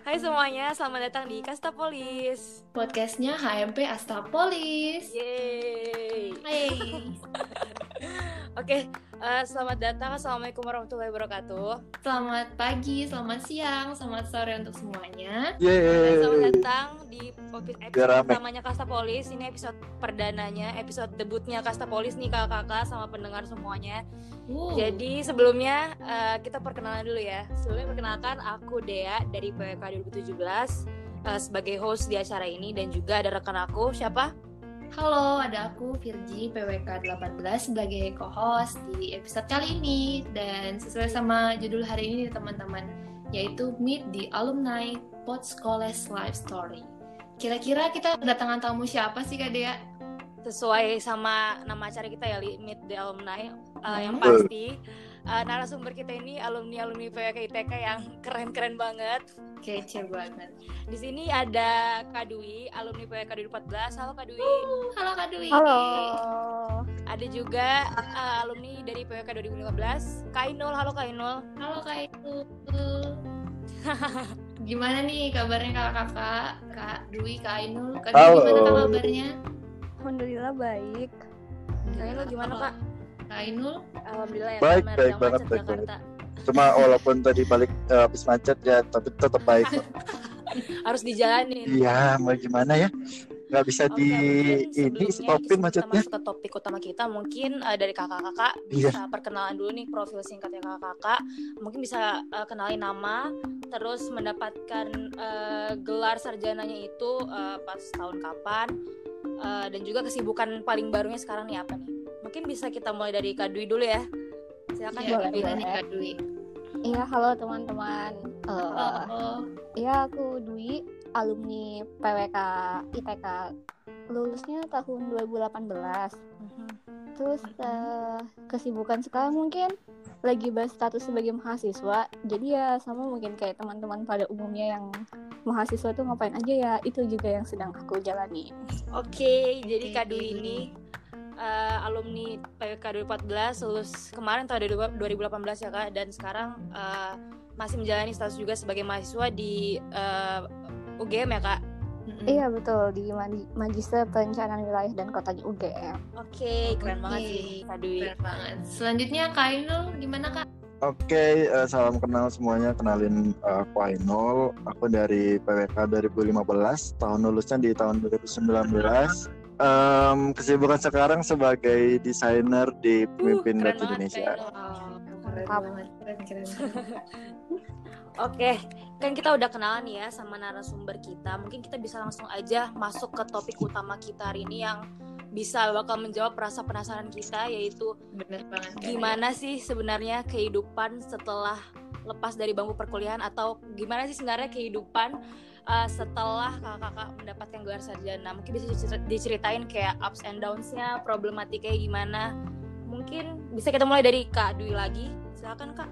Hai semuanya, selamat datang di Kastapolis. Podcastnya HMP Astapolis. Yeay. Hai. Oke, eh, selamat datang. Assalamualaikum warahmatullahi wabarakatuh. Selamat pagi, selamat siang, selamat sore untuk semuanya. Eh, Selamat Yeay. datang di episode pertamanya Kastapolis. Ini episode perdananya, episode debutnya Kastapolis nih kakak-kakak sama pendengar semuanya. Uh, Jadi sebelumnya eh, kita perkenalan dulu ya. Sebelumnya perkenalkan aku Dea dari PWK 2017 eh, sebagai host di acara ini dan juga ada rekan aku siapa? halo, ada aku Virgi PWK 18 sebagai co-host di episode kali ini dan sesuai sama judul hari ini teman-teman, yaitu Meet the Alumni Podskoles Life Story. Kira-kira kita kedatangan tamu siapa sih Kak Dea? Sesuai sama nama acara kita ya li- Meet the Alumni Uh, yang Hmm. pasti uh, narasumber kita ini alumni alumni PWK ITK yang keren-keren banget. Kece banget. Di sini ada Kak Dwi, alumni PWK 2014. Halo Kak Dwi. Uh, halo Kak Dwi. Halo. Ada juga uh, alumni dari PWK 2015, Kak Inul. Halo Kak Inul. Halo Kak Itu. Gimana nih kabarnya kakak-kakak? Kak Dwi, Kak Ainul. Kak Dwi Halo. gimana kabarnya? Alhamdulillah baik. Inul gimana Kak? Kak Ainul? Alhamdulillah ya. Baik, baik banget, baik Jakarta. Cuma walaupun tadi balik eh, habis macet ya, tapi tetap baik. Harus dijalanin. Iya, mau gimana ya? Nggak bisa Oke, di ini stopin macetnya. Kita masuk ke topik utama kita, mungkin uh, dari kakak-kakak Iya. bisa perkenalan dulu nih profil singkatnya kakak-kakak. Mungkin bisa uh, kenalin nama, terus mendapatkan uh, gelar sarjananya itu uh, pas tahun kapan, uh, dan juga kesibukan paling barunya sekarang nih apa nih? Mungkin bisa kita mulai dari Kak Dwi dulu ya. Silakan Iya, Kak boleh, Dwi. nih Kak Dwi? Iya, halo teman-teman. Eh, Oh, Iya, aku Dwi, alumni PWK ITK. Lulusnya tahun 2018. Mhm. Terus eh, kesibukan sekarang mungkin lagi bahas status sebagai mahasiswa. Jadi ya sama mungkin kayak teman-teman pada umumnya yang mahasiswa tuh ngapain aja ya, itu juga yang sedang aku jalani. Oke, jadi Oke. Kak Dwi ini uh, alumni PWK 2014 lulus kemarin tahun 2018 ya Kak dan sekarang uh, masih menjalani status juga sebagai mahasiswa di uh, UGM ya Kak. mm-mm. Iya betul di Magister Perencanaan Wilayah dan Kotanya UGM. Oke, keren Oke. banget sih Kak Dwi. Keren banget. Selanjutnya Kak Ainul gimana Kak? Oke, eh, salam kenal semuanya. Kenalin eh, aku Ainul. Aku dari PWK 2015. Tahun lulusnya di tahun 2019. Em, kesibukan sekarang sebagai desainer di Pemimpin Uh, keren Data banget, Indonesia. Kak Inul. Oh, keren Mantap. banget. Keren, keren. Oke, kan kita udah kenalan nih ya sama narasumber kita. Mungkin kita bisa langsung aja masuk ke topik utama kita hari ini yang bisa bakal menjawab rasa penasaran kita yaitu Bener banget. Gimana sih sebenarnya kehidupan setelah lepas dari bangku perkuliahan atau gimana sih sebenarnya kehidupan uh, setelah kakak-kakak mendapatkan gelar sarjana mungkin bisa dicer- diceritain kayak ups and downs-nya problematikanya gimana mungkin bisa kita mulai dari kak Dwi lagi silakan kak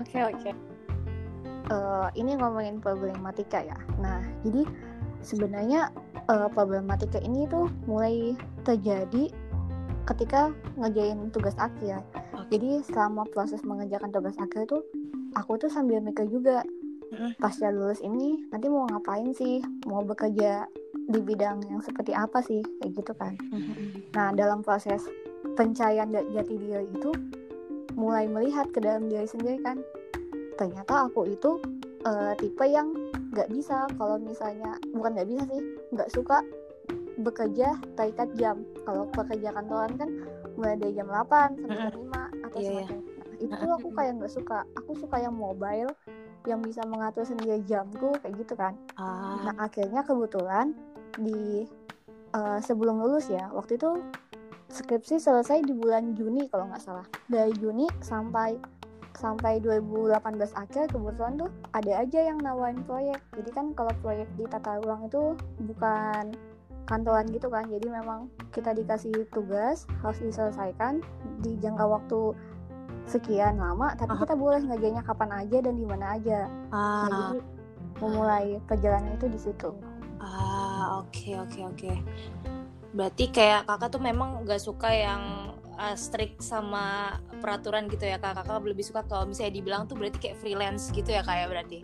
Oke oke. Eh, ini ngomongin problematika ya. Nah jadi sebenarnya eh, problematika ini tuh mulai terjadi ketika ngerjain tugas akhir. Jadi selama proses mengerjakan tugas akhir tuh aku tuh sambil mikir juga pasca lulus ini nanti mau ngapain sih? Mau bekerja di bidang yang seperti apa sih? Kayak gitu kan. Nah, dalam proses pencarian jati diri itu mulai melihat ke dalam diri sendiri kan. Ternyata aku itu eh, tipe yang nggak bisa kalau misalnya bukan nggak bisa sih, nggak suka bekerja terikat jam. Kalau pekerja kantoran kan mulai dari jam 8 sampai jam 5 atau Iya, iya. semacamnya. Nah, itu tuh aku kayak nggak suka. Aku suka yang mobile yang bisa mengatur sendiri jamku kayak gitu kan. ah Nah akhirnya kebetulan di eh, sebelum lulus ya waktu itu skripsi selesai di bulan Juni kalau nggak salah dari Juni sampai sampai 2018 akhir kebetulan tuh ada aja yang nawarin proyek. Jadi kan kalau proyek di tata ruang itu bukan kantoran gitu kan. Jadi memang kita dikasih tugas harus diselesaikan di jangka waktu sekian lama tapi Aha. kita boleh ngerjainnya kapan aja dan di mana aja. Nah, ah. Jadi memulai perjalanan itu di situ. ah oke oke oke. Berarti kayak kakak tuh memang gak suka yang uh, strict sama peraturan gitu ya kak. Kakak lebih suka kalau misalnya dibilang tuh berarti kayak freelance gitu ya kak ya berarti?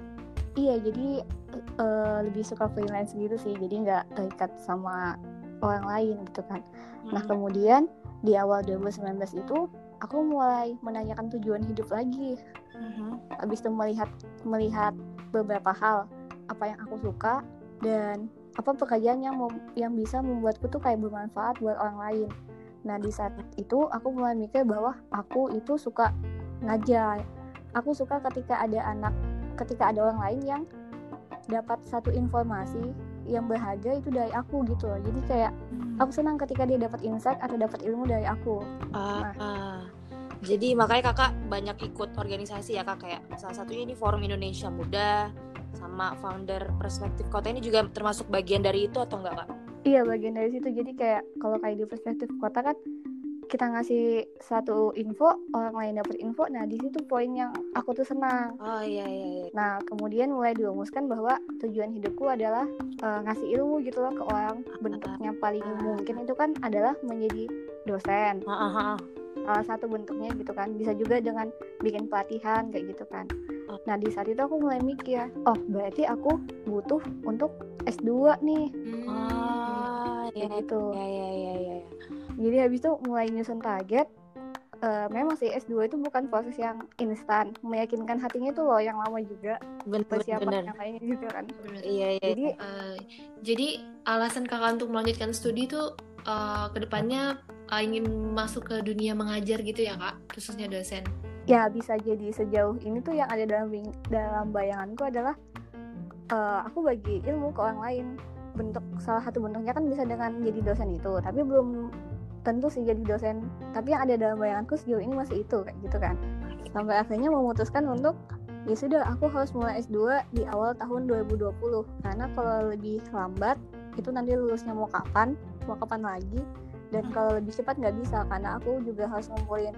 Iya jadi uh, lebih suka freelance gitu sih. Jadi nggak terikat sama orang lain gitu kan. Nah Hmm. kemudian di awal 2019 itu aku mulai menanyakan tujuan hidup lagi. Mhm. habis itu melihat melihat beberapa hal. Apa yang aku suka dan apa pekerjaan yang mem- yang bisa membuatku tuh kayak bermanfaat buat orang lain nah di saat itu aku mulai mikir bahwa aku itu suka ngajar. Aku suka ketika ada anak ketika ada orang lain yang dapat satu informasi yang berharga itu dari aku gitu loh. Jadi kayak aku senang ketika dia dapat insight atau dapat ilmu dari aku. Ah, ah. Jadi makanya kakak banyak ikut organisasi ya kak kayak salah satunya ini Forum Indonesia Muda sama founder Perspektif Kota. Ini juga termasuk bagian dari itu atau enggak kak? Iya bagian dari situ. Jadi kayak kalau kayak di perspektif kota kan kita ngasih satu info orang lain dapat info. Nah di situ poin yang aku tuh senang. Oh iya iya. iya. nah kemudian mulai dirumuskan bahwa tujuan hidupku adalah eh, ngasih ilmu gitu loh ke orang. Bentuknya paling mungkin itu kan adalah menjadi dosen. Ah, ah, ah. salah satu bentuknya gitu kan. Bisa juga dengan bikin pelatihan kayak gitu kan nah di saat itu aku mulai mikir oh berarti aku butuh untuk S2 nih Ah, iya kayak gitu iya iya iya. iya. Jadi habis itu mulai nyusun target. Eh, memang sih S2 itu bukan proses yang instan, meyakinkan hatinya itu loh yang lama juga, Bener bener. persiapan bener. yang lainnya juga kan. Iya iya. Jadi Eh, jadi alasan kakak untuk melanjutkan studi tuh eh, ke depannya eh, ingin masuk ke dunia mengajar gitu ya kak, khususnya dosen. Ya bisa jadi sejauh ini tuh yang ada dalam dalam bayanganku adalah eh, aku bagi ilmu ke orang lain. Bentuk salah satu bentuknya kan bisa dengan jadi dosen itu, tapi belum tentu sih jadi dosen. Tapi yang ada dalam bayanganku sejauh ini masih itu kayak gitu kan. Sampai akhirnya memutuskan untuk ya sudah aku harus mulai S2 di awal tahun 2020 karena kalau lebih lambat itu nanti lulusnya mau kapan mau kapan lagi dan kalau lebih cepat nggak bisa karena aku juga harus ngumpulin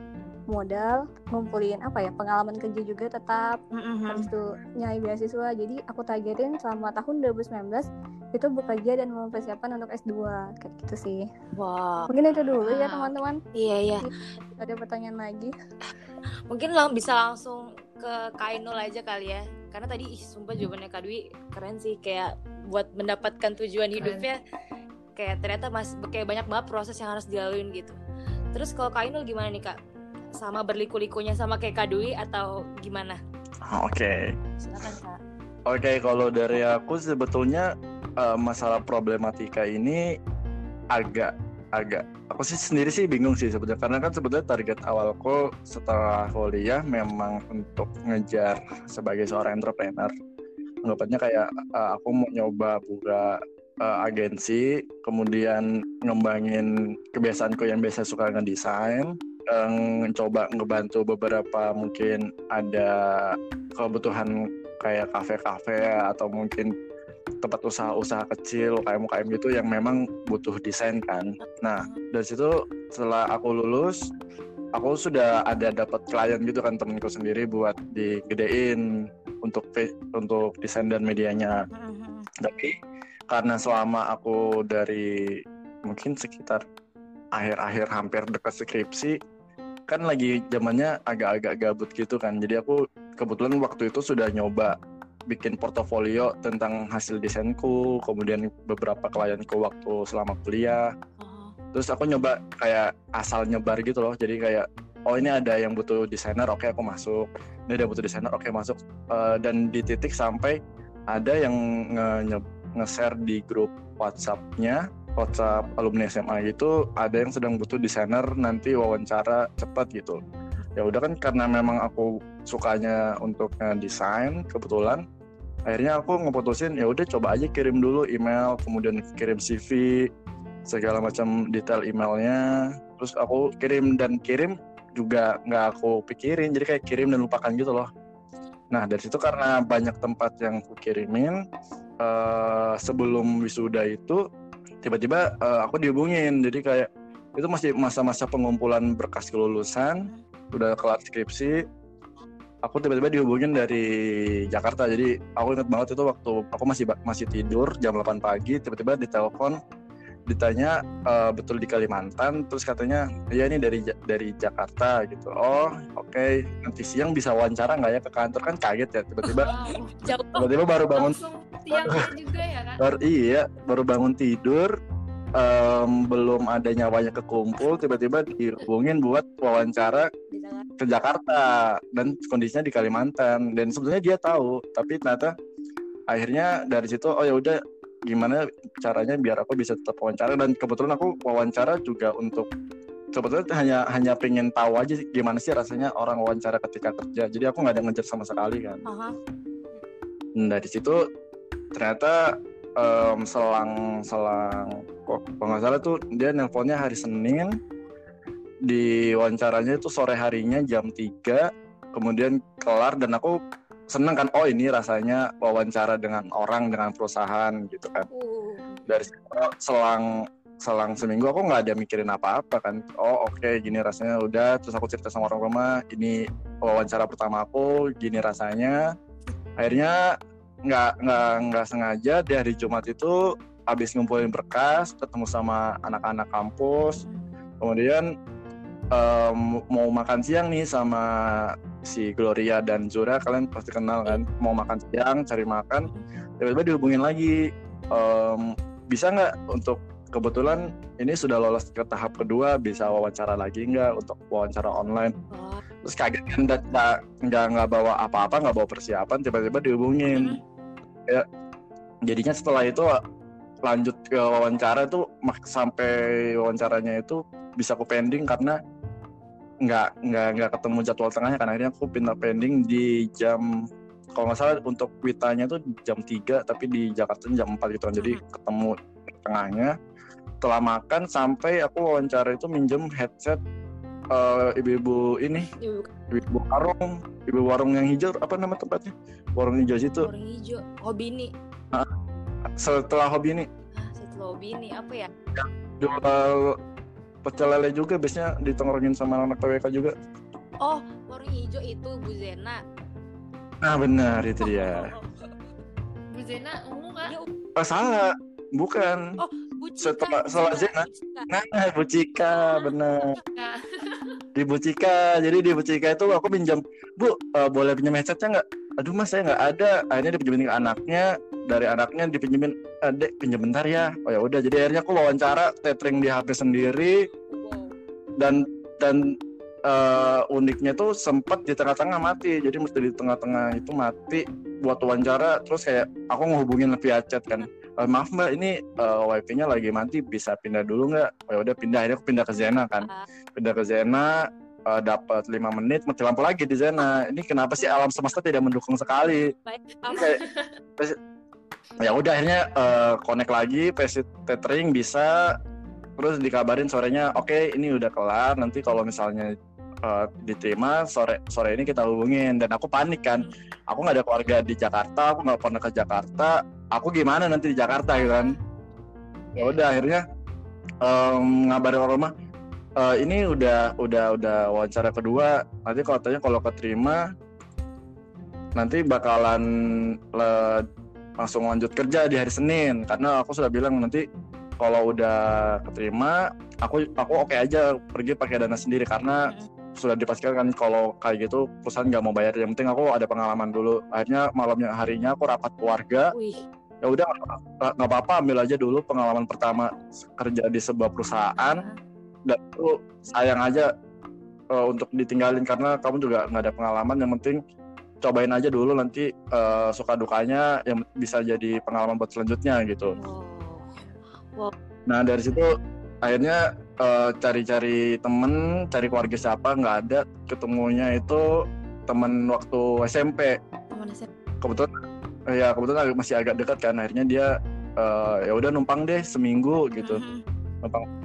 modal ngumpulin apa ya pengalaman kerja juga tetap Mhm. habis itu nyari beasiswa jadi aku targetin selama tahun 2019 itu bekerja dan mempersiapkan untuk S2 kayak gitu sih Wah, mungkin itu dulu ya Wow. teman-teman iya iya. ada pertanyaan lagi Mungkin lang bisa langsung ke Kainul aja kali ya. Karena tadi ih, sumpah jawabannya Kak Dwi keren sih kayak buat mendapatkan tujuan hidupnya kayak ternyata masih kayak banyak banget proses yang harus dilaluin gitu. Terus kalau Kak Ainul gimana nih Kak? Sama berliku-likunya sama kayak Kak Dwi atau gimana? Oke. Silakan Kak. Oke, kalau dari aku sebetulnya eh, masalah problematika ini agak agak aku sih sendiri sih bingung sih sebetulnya karena kan sebetulnya target awalku setelah kuliah memang untuk ngejar sebagai seorang entrepreneur. Anggapannya kayak eh, aku mau nyoba buka eh, agensi, kemudian ngembangin kebiasaanku yang biasa suka ngedesain, eh, coba ngebantu beberapa mungkin ada kebutuhan kayak kafe-kafe atau mungkin tempat usaha-usaha kecil kayak UKM gitu yang memang butuh desain kan. Nah dari situ setelah aku lulus, aku sudah ada dapat klien gitu kan temenku sendiri buat digedein untuk untuk desain dan medianya. Tapi karena selama aku dari mungkin sekitar akhir-akhir hampir dekat skripsi kan lagi zamannya agak-agak gabut gitu kan. Jadi aku kebetulan waktu itu sudah nyoba bikin portofolio tentang hasil desainku, kemudian beberapa klienku waktu selama kuliah. Oh, Terus aku nyoba kayak asal nyebar gitu loh. Jadi kayak oh ini ada yang butuh desainer, oke aku masuk. Ini ada yang butuh desainer, oke masuk. Eh, dan di titik sampai ada yang nge- nge- nge-share di grup WhatsApp-nya, WhatsApp alumni SMA gitu, ada yang sedang butuh desainer nanti wawancara cepat gitu. Ya udah kan karena memang aku sukanya untuk desain kebetulan akhirnya aku ngeputusin ya udah coba aja kirim dulu email kemudian kirim CV segala macam detail emailnya terus aku kirim dan kirim juga nggak aku pikirin jadi kayak kirim dan lupakan gitu loh nah dari situ karena banyak tempat yang aku kirimin eh, sebelum wisuda itu tiba-tiba eh, aku dihubungin. Jadi kayak itu masih masa-masa pengumpulan berkas kelulusan udah kelar skripsi. Aku tiba-tiba dihubungin dari Jakarta. Jadi aku inget banget itu waktu aku masih masih tidur jam 8 pagi tiba-tiba ditelepon ditanya "Eh, betul di Kalimantan? Terus katanya iya ini dari dari Jakarta gitu. Oh oke nanti siang bisa wawancara nggak ya ke kantor? Kan kaget ya tiba-tiba tiba-tiba baru bangun juga ya kan? baru iya baru bangun tidur em, belum ada nyawanya kekumpul tiba-tiba dihubungin buat wawancara ke Jakarta dan kondisinya di Kalimantan. Dan sebetulnya dia tahu tapi ternyata akhirnya dari situ oh ya udah gimana caranya biar aku bisa tetap wawancara. Dan kebetulan aku wawancara juga untuk sebetulnya hanya hanya pengen tahu aja gimana sih rasanya orang wawancara ketika kerja. Jadi aku nggak ada ngejar sama sekali kan. Aha. Dan dari situ ternyata em, selang selang kok kalau nggak salah tuh dia nelponnya hari Senin. Di wawancaranya itu sore harinya jam 3 kemudian kelar dan aku seneng kan oh ini rasanya wawancara dengan orang dengan perusahaan gitu kan. Uh. dari selang selang seminggu aku nggak ada mikirin apa-apa kan. Oh oke gini rasanya udah terus aku cerita sama orang rumah ini wawancara pertama aku gini rasanya. Akhirnya nggak nggak nggak sengaja di hari Jumat itu habis ngumpulin berkas ketemu sama anak-anak kampus. Kemudian em, mau makan siang nih sama si Gloria dan Zura kalian pasti kenal kan? Mau makan siang cari makan tiba-tiba dihubungin lagi. Em, bisa nggak untuk kebetulan ini sudah lolos ke tahap kedua bisa wawancara lagi nggak untuk wawancara online? Oh. terus kaget kan nggak nggak bawa apa-apa nggak bawa persiapan tiba-tiba dihubungin. Ya jadinya setelah itu lanjut ke wawancara itu sampai wawancaranya itu bisa aku pending karena nggak nggak nggak ketemu jadwal tengahnya kan akhirnya aku pindah pending di jam kalau nggak salah untuk witanya tuh jam 3 tapi di Jakarta jam 4 gitu kan. Jadi ketemu tengahnya. Setelah makan sampai aku wawancara itu minjem headset eh, ibu-ibu ini Ibu ibu warung ibu warung yang hijau apa nama tempatnya? Warung hijau situ. Orang hijau. Hobi nih. setelah hobi ini. Ah, setelah hobi nih apa ya? jual pecel lele juga biasanya ditongkrongin sama anak PWK juga Oh, warung hijau itu Bu Zena. nah benar itu dia Bu Zena ungu kan? Oh, salah bukan Oh, Bu Cika. Setelah- Cika, Zena. Bu Cika. nah Bu Cika benar Nah, di Bu Cika jadi di Bu Cika itu aku pinjam Bu eh, boleh pinjam headsetnya nggak aduh mas saya nggak ada. Akhirnya dipinjemin ke anaknya. Dari anaknya dipinjemin adek pinjam bentar ya. Oh ya udah. Jadi akhirnya aku wawancara tethering di HP sendiri. Dan dan eh, uniknya tuh sempat di tengah-tengah mati. Jadi mesti di tengah-tengah itu mati buat wawancara. Terus kayak aku ngehubungin via chat kan. "Eh, maaf mbak ini eh, wifi-nya lagi mati. Bisa pindah dulu nggak? Oh ya udah pindah. Akhirnya aku pindah ke Zena kan. Ah. pindah ke Zena eh, dapat lima menit mati lampu lagi di Zena ini kenapa sih alam semesta tidak mendukung sekali. Kayak- ya udah akhirnya eh, connect lagi PC tethering bisa. Terus dikabarin sorenya oke ini udah kelar nanti kalau misalnya eh, diterima sore sore ini kita hubungin. Dan aku panik kan. Aku nggak ada keluarga di Jakarta aku nggak pernah ke Jakarta. Aku gimana nanti di Jakarta gitu kan ya udah akhirnya em, ngabarin orang rumah "Eh, ini udah udah udah wawancara kedua. Nanti kalau katanya kalau keterima nanti bakalan le- langsung lanjut kerja di hari Senin. Karena aku sudah bilang nanti kalau udah keterima aku aku oke aja pergi pakai dana sendiri. Karena sudah dipastikan kan kalau kayak gitu perusahaan nggak mau bayar. Yang penting aku ada pengalaman dulu. Akhirnya malamnya harinya aku rapat keluarga. Wih. ya udah nggak nggak apa-apa. Ambil aja dulu pengalaman pertama kerja di sebuah perusahaan dan itu sayang aja eh, untuk ditinggalin karena kamu juga nggak ada pengalaman yang penting cobain aja dulu nanti eh, suka dukanya yang bisa jadi pengalaman buat selanjutnya gitu Wow. nah dari situ akhirnya eh, cari-cari temen cari keluarga siapa nggak ada ketemunya itu temen waktu SMP Teman saya. kebetulan ya kebetulan masih agak dekat kan akhirnya dia eh, ya udah numpang deh seminggu gitu Mhm. numpang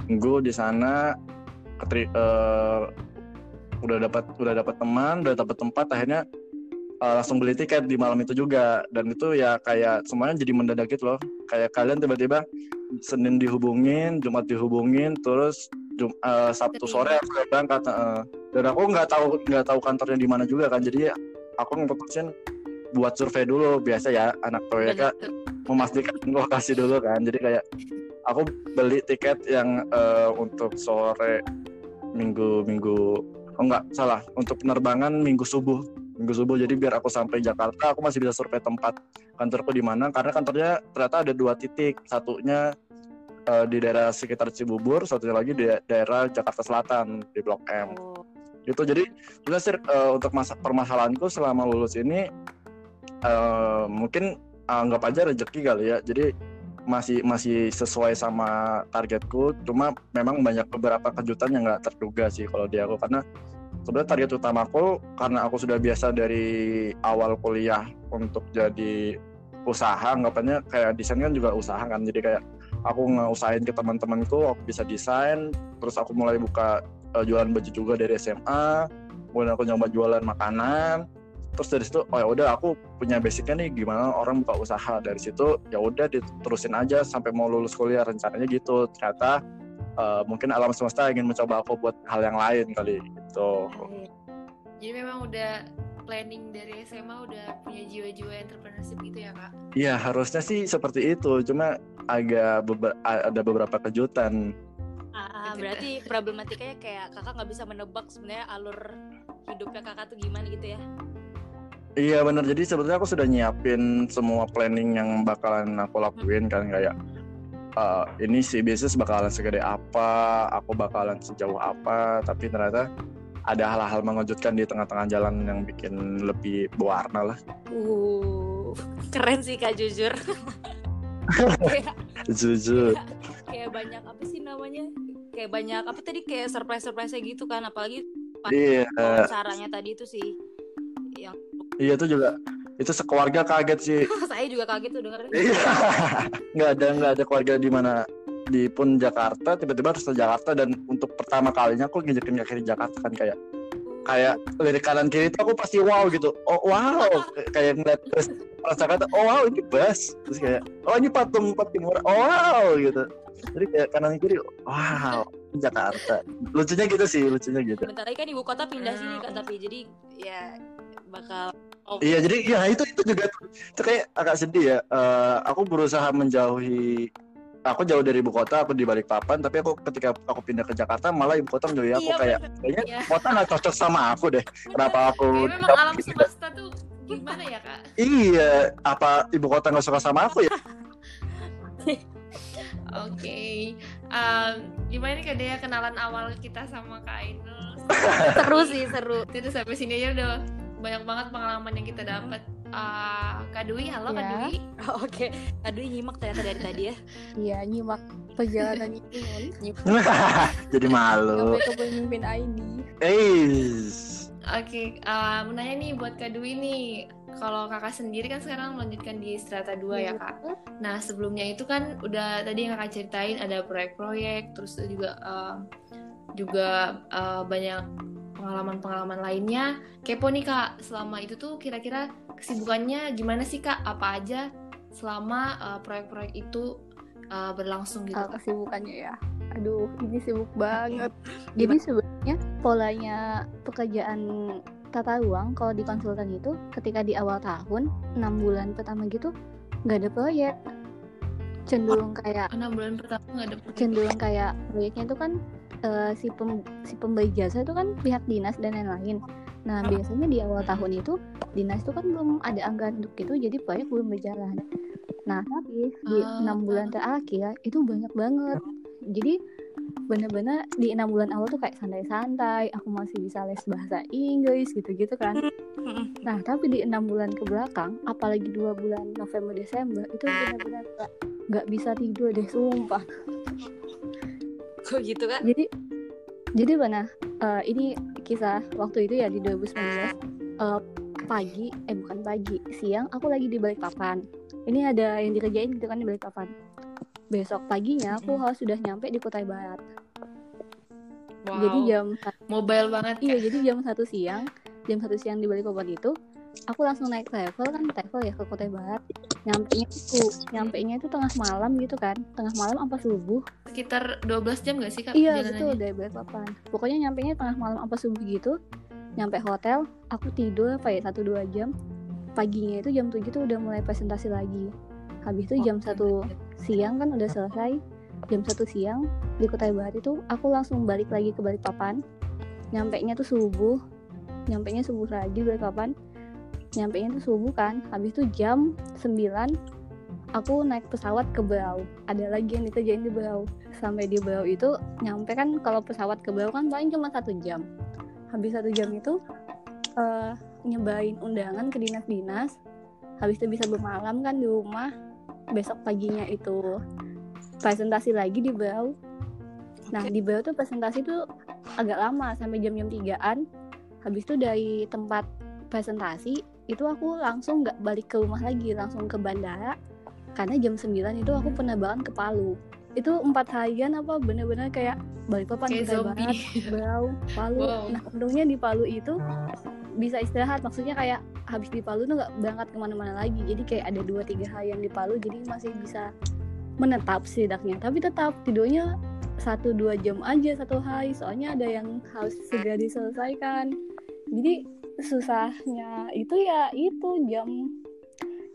minggu di sana keteri eh, udah dapat udah dapat teman udah dapat tempat akhirnya eh, langsung beli tiket di malam itu juga. Dan itu ya kayak semuanya jadi mendadak gitu loh. Kayak kalian tiba-tiba Senin dihubungin Jumat dihubungin terus Jum, eh, Sabtu sore aku udah berangkat eh. dan aku nggak tahu nggak tahu kantornya di mana juga kan. Jadi aku ngeputusin buat survei dulu. Biasa ya anak PWK Bener. Memastikan lokasi dulu kan. Jadi kayak aku beli tiket yang uh, untuk sore minggu minggu oh enggak salah untuk penerbangan minggu subuh minggu subuh. Jadi biar aku sampai Jakarta aku masih bisa survei tempat kantorku di mana karena kantornya ternyata ada dua titik. Satunya uh, di daerah sekitar Cibubur satunya lagi di daerah Jakarta Selatan di Blok M. Oh. gitu. Jadi sih uh, untuk masa permasalahanku selama lulus ini uh, mungkin anggap aja rezeki kali ya. Jadi masih masih sesuai sama targetku. Cuma memang banyak beberapa kejutan yang nggak terduga sih kalau di aku. Karena sebenarnya target utamaku karena aku sudah biasa dari awal kuliah untuk jadi usaha anggapannya kayak desain kan juga usaha kan. Jadi kayak aku ngeusahain ke teman-temanku aku bisa desain. Terus aku mulai buka uh, jualan baju juga dari SMA kemudian aku nyoba jualan makanan terus dari situ oh ya udah aku punya basicnya nih gimana orang buka usaha dari situ ya udah diterusin aja sampai mau lulus kuliah rencananya gitu ternyata uh, mungkin alam semesta ingin mencoba aku buat hal yang lain kali gitu jadi memang udah planning dari SMA udah punya jiwa-jiwa entrepreneurship gitu ya kak? Iya harusnya sih seperti itu cuma agak beber ada beberapa kejutan. Ah, berarti problematikanya kayak kakak nggak bisa menebak sebenarnya alur hidupnya kakak tuh gimana gitu ya? Iya benar. Jadi sebetulnya aku sudah nyiapin semua planning yang bakalan aku lakuin kan kayak uh, ini sih bisnis bakalan segede apa, aku bakalan sejauh apa, tapi ternyata ada hal-hal mengejutkan di tengah-tengah jalan yang bikin lebih berwarna lah. Uh, keren sih kak jujur. jujur. Kayak, kayak banyak apa sih namanya? Kayak banyak apa tadi kayak surprise-surprise gitu kan, apalagi Iya. Yeah. caranya tadi itu sih Iya itu juga itu sekeluarga kaget sih. Saya juga kaget tuh dengerin. Iya. nggak ada nggak ada keluarga di mana di pun Jakarta tiba-tiba harus ke Jakarta dan untuk pertama kalinya aku nginjekin kaki di Jakarta kan kayak kayak lirik kanan kiri itu aku pasti wow gitu. Oh wow. Kayak ngeliat terus Jakarta oh wow ini bus. Terus kayak oh ini patung patung murah. Oh wow gitu. Jadi kayak kanan kiri wow Jakarta. Lucunya gitu sih lucunya gitu. Bentar lagi kan ibu kota pindah sini kan tapi jadi ya bakal Oh. Iya jadi ya itu itu juga itu kayak agak sedih ya. Uh, aku berusaha menjauhi aku jauh dari ibu kota, aku di balik papan, tapi aku ketika aku pindah ke Jakarta malah ibu kota menjauhi aku iya, kayak kayaknya iya. kota nggak cocok sama aku deh. Kenapa aku? Kayak memang alam semesta tuh gimana ya kak? Iya, apa ibu kota nggak suka sama aku ya? Oke, okay. um, gimana nih kak Dea kenalan awal kita sama Kak Ainul? seru sih, seru. Itu sampai sini aja udah banyak banget pengalaman yang kita dapat. Uh, Kak Dwi, halo ya. Kak Dwi. Oh, Oke, okay. Kak Dwi nyimak ternyata dari tadi ya. Iya, nyimak perjalanan ini. Jadi malu. Sampai ke pemimpin ID. Eh. Oke, okay, uh, mau nanya nih buat Kak Dwi nih. Kalau kakak sendiri kan sekarang melanjutkan di strata 2 ya kak. Nah sebelumnya itu kan udah tadi yang kakak ceritain ada proyek-proyek, terus juga uh, juga uh, banyak pengalaman-pengalaman lainnya. Kepo nih kak, selama itu tuh kira-kira kesibukannya gimana sih kak? Apa aja selama uh, proyek-proyek itu uh, berlangsung gitu? Uh, kesibukannya ya, aduh ini sibuk banget. Jadi sebenarnya polanya pekerjaan tata ruang kalau di konsultan itu ketika di awal tahun enam bulan pertama gitu nggak ada proyek cenderung kayak enam bulan pertama nggak ada proyek. cenderung kayak proyeknya itu kan uh, si pem, si pemberi jasa itu kan pihak dinas dan lain-lain. Nah biasanya di awal tahun itu dinas itu kan belum ada anggaran untuk itu, jadi proyek belum berjalan. Nah tapi di ah, enam bulan terakhir itu banyak banget. Jadi bener-bener di enam bulan awal tuh kayak santai-santai, aku masih bisa les bahasa Inggris gitu-gitu kan. Nah tapi di enam bulan ke belakang, apalagi dua bulan November Desember itu benar-benar nggak bisa tidur deh, sumpah kok gitu kan jadi jadi mana? Uh, ini kisah waktu itu ya di 2019 uh, eh, pagi eh bukan pagi siang aku lagi di balik papan ini ada yang dikerjain gitu kan di balik papan besok paginya aku harus sudah nyampe di Kutai Barat. Wow. jadi jam mobile banget iya jadi jam satu siang jam satu siang di balik papan itu aku langsung naik level kan level ya ke Kota Barat. Nyampe nya itu nyampe nya itu tengah malam gitu kan. Tengah malam apa subuh? Sekitar 12 jam gak sih kak iya betul dari Balikpapan pokoknya nyampe nya tengah malam apa subuh gitu. Nyampe hotel aku tidur apa ya satu dua jam. Paginya itu jam 7 tuh udah mulai presentasi lagi. Habis itu jam satu siang kan udah selesai. Jam satu siang di Kutai Barat itu aku langsung balik lagi ke Balikpapan. Nyampe nya tuh subuh. Nyampe nya subuh lagi Balikpapan nyampe nya tuh subuh kan. Habis itu jam 9 aku naik pesawat ke Berau ada lagi yang dikerjain di Berau sampai di Berau itu nyampe kan kalau pesawat ke Berau kan paling cuma satu jam. Habis satu jam itu uh, nyebain undangan ke dinas-dinas. Habis itu bisa bermalam kan di rumah. Besok paginya itu presentasi lagi di Berau nah di Berau tuh presentasi tuh agak lama sampai jam-jam tigaan. Habis itu dari tempat presentasi itu aku langsung nggak balik ke rumah lagi langsung ke bandara. Karena jam 9 itu aku penerbangan ke Palu. Itu empat harian apa bener-bener kayak balik papan ke Barat, Berau, Palu. Wow. Nah untungnya di Palu itu bisa istirahat. Maksudnya kayak habis di Palu tuh nggak berangkat ke mana-mana lagi. Jadi kayak ada dua tiga harian di Palu jadi masih bisa menetap setidaknya. Tapi tetap tidurnya satu dua jam aja satu hari. Soalnya ada yang harus segera diselesaikan. Jadi susahnya. Itu ya itu jam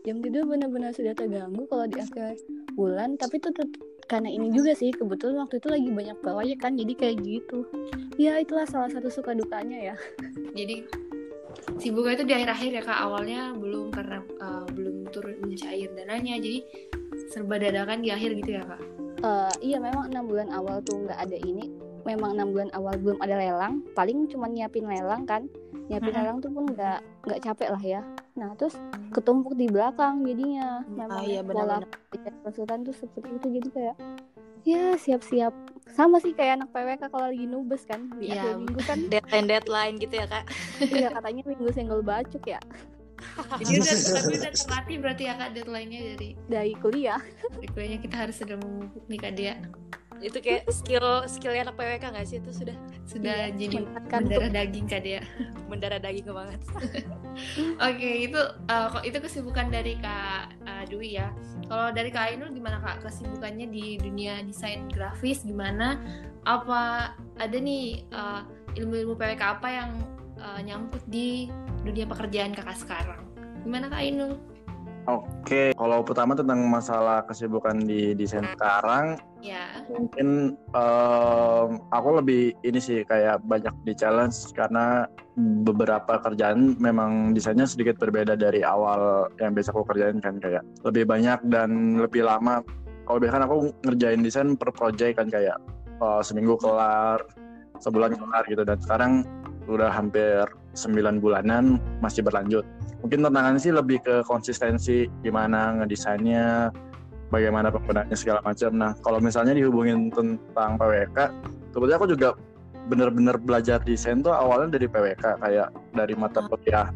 jam tidur benar-benar sudah terganggu kalau di akhir bulan. Tapi itu karena ini juga sih kebetulan waktu itu lagi banyak proyek kan jadi kayak gitu. Ya itulah salah satu suka dukanya ya. Jadi sibuknya itu di akhir-akhir ya kak. Awalnya belum karena uh, belum turun mencair dananya. Jadi serba dadakan di akhir gitu ya kak? Uh, iya memang enam bulan awal tuh nggak ada ini. Memang enam bulan awal belum ada lelang. Paling cuma nyiapin lelang kan nyiapin hmm. lelang tuh pun nggak nggak capek lah ya. Nah terus ketumpuk di belakang jadinya. Hmm, memang ah, iya, pola konsultan tuh seperti itu jadi kayak ya siap-siap. Sama sih kayak anak PWK kalau lagi nubes kan di ya, akhir minggu kan. deadline deadline gitu ya kak. Iya katanya minggu single bacuk ya. Jadi udah tapi udah terlatih berarti ya kak deadline-nya dari dari kuliah. Dari kuliahnya kita harus sudah memupuk nih kak dia itu kayak skill skill anak PWK nggak sih? Itu sudah sudah iya, jadi mendarah daging kak dia mendarah daging banget. Oke okay, itu uh, itu kesibukan dari kak uh, Dwi ya? Kalau dari kak Ainul gimana kak? Kesibukannya di dunia desain grafis gimana? Apa ada nih uh, ilmu-ilmu PWK apa yang uh, nyangkut di dunia pekerjaan kakak sekarang? Gimana kak Ainul Oke, kalau pertama tentang masalah kesibukan di desain sekarang, ya. mungkin um, aku lebih ini sih kayak banyak di challenge karena beberapa kerjaan memang desainnya sedikit berbeda dari awal yang biasa aku kerjain kan kayak lebih banyak dan lebih lama. Kalau biasa kan aku ngerjain desain per project kan kayak uh, seminggu kelar, sebulan kelar gitu dan sekarang udah hampir 9 bulanan masih berlanjut. Mungkin tantangannya sih lebih ke konsistensi gimana ngedesainnya bagaimana penggunaannya segala macam. Nah kalau misalnya dihubungin tentang PWK kebetulan aku juga bener-bener belajar desain tuh awalnya dari PWK kayak dari mata kuliah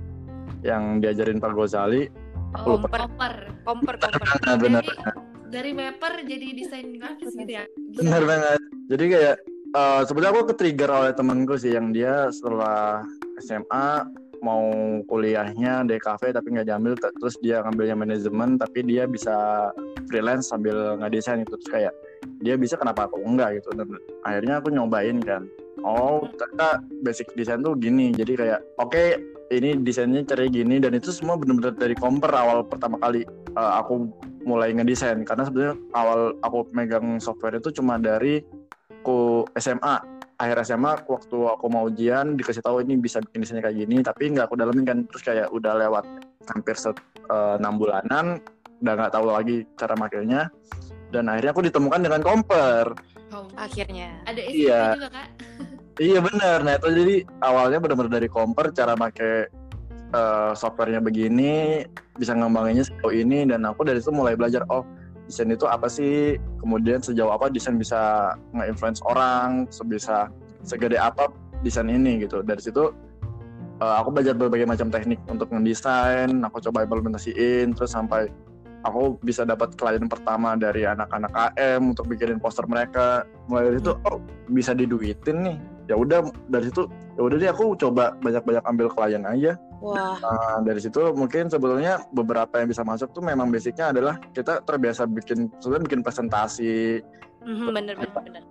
yang diajarin Pak Gozali oh, komper komper komper nah, bener dari, dari mapper jadi desain grafis gitu ya? Bener banget. Jadi kayak uh, sebenarnya aku ke trigger oleh temanku sih yang dia setelah SMA mau kuliahnya di kafe tapi nggak diambil terus dia ngambilnya manajemen tapi dia bisa freelance sambil ngedesain itu. Terus kayak dia bisa kenapa aku enggak gitu. Dan akhirnya aku nyobain kan. Oh ternyata basic desain tuh gini. Jadi kayak oke okay, ini desainnya cari gini. Dan itu semua benar-benar dari komper awal pertama kali uh, aku mulai ngedesain. Karena sebenarnya awal aku megang software itu cuma dari SMA akhir SMA waktu aku mau ujian dikasih tahu ini bisa bikin desainnya kayak gini tapi nggak aku dalamin kan. Terus kayak udah lewat hampir set eh, enam uh, bulanan udah nggak tahu lagi cara makainya. Dan akhirnya aku ditemukan dengan komper oh, akhirnya. Ada iya. juga kak? Iya benar. Nah itu jadi awalnya benar-benar dari komper cara pakai uh, softwarenya begini bisa ngembanginnya sejauh ini dan aku dari itu mulai belajar oh desain itu apa sih? Kemudian sejauh apa desain bisa nge-influence orang sebisa segede apa desain ini gitu. Dari situ uh, aku belajar berbagai macam teknik untuk ngedesain aku coba implementasiin terus sampai aku bisa dapat klien pertama dari anak-anak AM untuk bikinin poster mereka. Mulai dari situ oh bisa diduitin nih ya udah dari situ ya udah deh aku coba banyak-banyak ambil klien aja Wah. Nah, dari situ mungkin sebetulnya beberapa yang bisa masuk tuh memang basicnya adalah kita terbiasa bikin sebenarnya bikin presentasi. Mm-hmm, bener bener bener.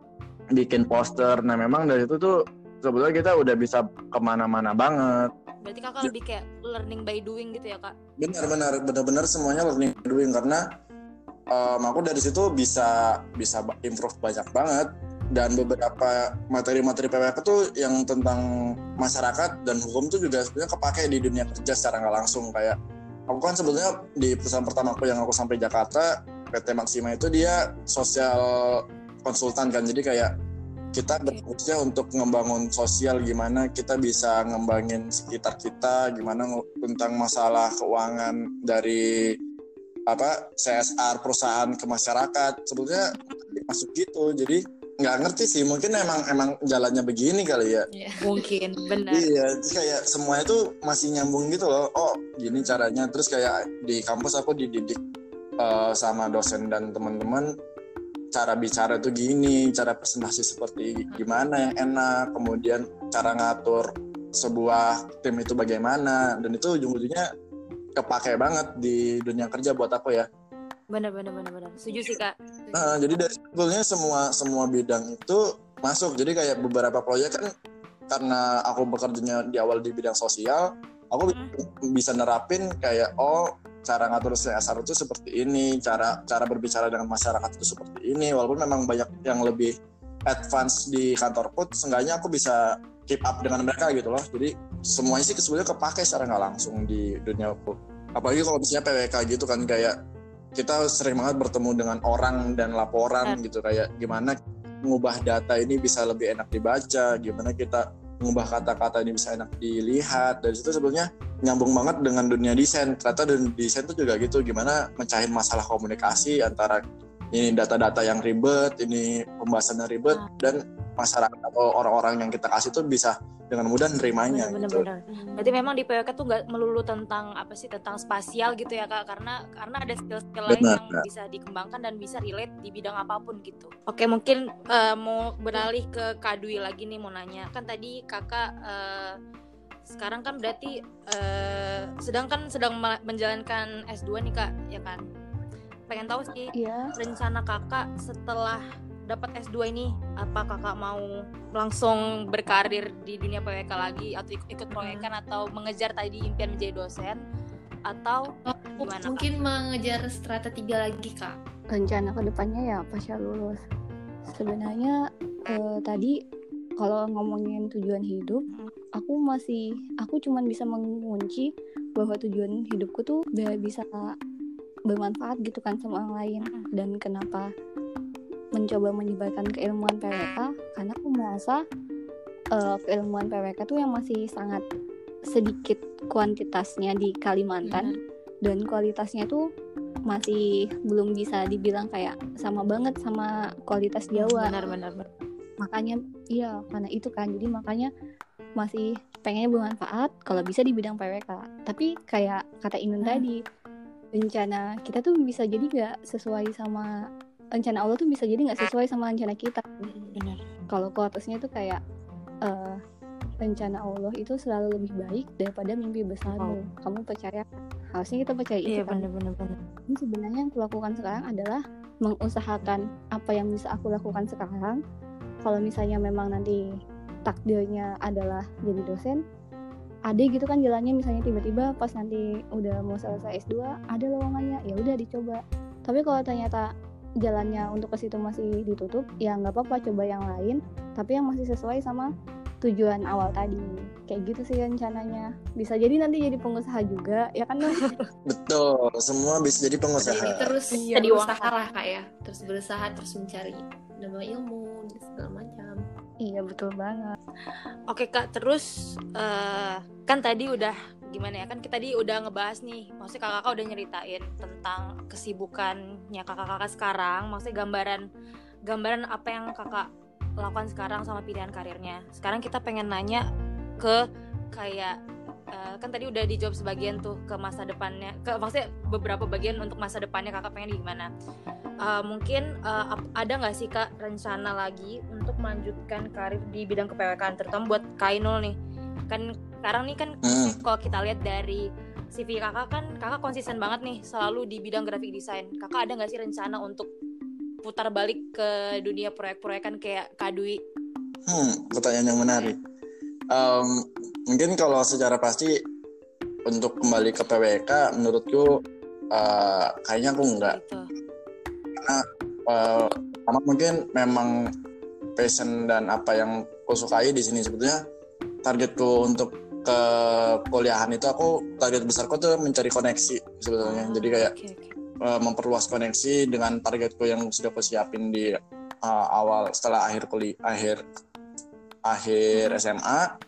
Bikin poster. Nah memang dari itu tuh sebetulnya kita udah bisa ke mana-mana banget. Berarti kakak lebih kayak learning by doing gitu ya kak? Benar benar benar benar semuanya learning by doing karena um, aku dari situ bisa bisa improve banyak banget dan beberapa materi-materi PWK tuh yang tentang masyarakat dan hukum tuh juga sebenarnya kepake di dunia kerja secara nggak langsung. Kayak aku kan sebetulnya di perusahaan pertama aku yang aku sampai Jakarta PT Maxima itu dia sosial konsultan kan. Jadi kayak kita berfokusnya untuk ngebangun sosial gimana kita bisa ngembangin sekitar kita gimana tentang masalah keuangan dari apa CSR perusahaan ke masyarakat. Sebetulnya masuk gitu. Jadi nggak ngerti sih mungkin emang emang jalannya begini kali ya. Yeah. mungkin benar. Iya terus kayak semuanya tuh masih nyambung gitu loh. Oh gini caranya. Terus kayak di kampus aku dididik uh, sama dosen dan teman-teman cara bicara tuh gini cara presentasi seperti gimana yang enak kemudian cara ngatur sebuah tim itu bagaimana dan itu ujung-ujungnya kepake banget di dunia kerja buat aku ya benar benar benar benar setuju sih kak. Nah, jadi dari sebetulnya semua semua bidang itu masuk. Jadi kayak beberapa proyek kan karena aku bekerjanya di awal di bidang sosial aku hmm. bisa nerapin kayak oh cara ngatur CSR itu seperti ini cara cara berbicara dengan masyarakat itu seperti ini. Walaupun memang banyak yang lebih advance di kantor put seenggaknya aku bisa keep up dengan mereka gitu loh. Jadi semuanya sih sebenarnya kepake secara nggak langsung di dunia put apalagi kalau misalnya PWK gitu kan kayak kita sering banget bertemu dengan orang dan laporan gitu kayak gimana mengubah data ini bisa lebih enak dibaca, gimana kita mengubah kata-kata ini bisa enak dilihat. Dari situ sebetulnya nyambung banget dengan dunia desain. Ternyata dan desain itu juga gitu, gimana mencahin masalah komunikasi antara ini data-data yang ribet, ini pembahasannya ribet, hmm. dan masyarakat atau orang-orang yang kita kasih tuh bisa dengan mudah nerimanya bener, gitu. Bener. Berarti memang di PWK tuh nggak melulu tentang apa sih tentang spasial gitu ya kak, karena karena ada skill-skill lain yang bisa dikembangkan dan bisa relate di bidang apa pun gitu. Oke mungkin uh, mau beralih ke Kak Dwi lagi nih mau nanya, kan tadi kakak uh, sekarang kan berarti uh, sedang kan sedang menjalankan S2 nih kak, ya kan? Pengen tahu sih yeah. rencana kakak setelah dapat S2 ini apa kakak mau langsung berkarir di dunia PWK lagi atau ikut, ikut proyekan atau mengejar tadi impian menjadi dosen atau gimana mungkin kak? mengejar strata tiga lagi kak. Rencana ke depannya ya pasca lulus. Sebenarnya eh, tadi kalau ngomongin tujuan hidup aku masih aku cuman bisa mengunci bahwa tujuan hidupku tuh biar bisa bermanfaat gitu kan sama orang lain. Dan kenapa mencoba menyebarkan keilmuan PWK karena aku merasa uh, keilmuan PWK tuh yang masih sangat sedikit kuantitasnya di Kalimantan hmm. dan kualitasnya tuh masih belum bisa dibilang kayak sama banget sama kualitas Jawa. Benar benar. benar. Makanya iya karena itu kan jadi makanya masih pengennya bermanfaat kalau bisa di bidang PWK. Tapi kayak kata Inun hmm. tadi rencana kita tuh bisa jadi gak sesuai sama rencana Allah tuh bisa jadi nggak sesuai sama rencana kita. Benar. Kalau kuatusnya tuh kayak uh, rencana Allah itu selalu lebih baik daripada mimpi besarmu oh. kamu percaya? Harusnya kita percaya iya, itu kan bener, bener, ini sebenarnya yang aku lakukan sekarang adalah mengusahakan apa yang bisa aku lakukan sekarang. Kalau misalnya memang nanti takdirnya adalah jadi dosen ada gitu kan jalannya. Misalnya tiba-tiba pas nanti udah mau selesai S2 ada lowongannya ya udah dicoba. Tapi kalau ternyata jalannya untuk ke situ masih ditutup ya nggak apa-apa coba yang lain tapi yang masih sesuai sama tujuan awal tadi. Kayak gitu sih rencananya. Bisa jadi nanti jadi pengusaha juga ya kan betul semua bisa jadi pengusaha. Jadi terus iya, berusaha. lah kak ya. Terus berusaha terus mencari nama ilmu segala macam. Iya betul banget. Oke kak terus uh, kan tadi udah gimana ya kan kita tadi udah ngebahas nih maksudnya kakak-kakak udah nyeritain tentang kesibukannya kakak-kakak sekarang maksudnya gambaran gambaran apa yang kakak lakukan sekarang sama pilihan karirnya. Sekarang kita pengen nanya ke kayak uh, kan tadi udah dijawab sebagian tuh ke masa depannya ke maksudnya beberapa bagian untuk masa depannya kakak pengen gimana. Uh, mungkin uh, ada nggak sih kak rencana lagi untuk melanjutkan karir di bidang kepewekkan terutama buat Kainul nih kan sekarang nih kan hmm. kalau kita lihat dari CV kakak kan kakak konsisten banget nih selalu di bidang graphic design kakak ada nggak sih rencana untuk putar balik ke dunia proyek-proyekan kayak Kadui? Hmm, pertanyaan yang menarik. Um, mungkin kalau secara pasti untuk kembali ke PWK, menurutku uh, kayaknya aku enggak. Gitu. karena uh, mungkin memang passion dan apa yang aku sukai di sini sebetulnya targetku untuk ke kuliahan itu aku target besarku tuh mencari koneksi sebetulnya jadi kayak okay, okay. Uh, memperluas koneksi dengan targetku yang sudah aku siapin di uh, awal setelah akhir kuliah akhir akhir SMA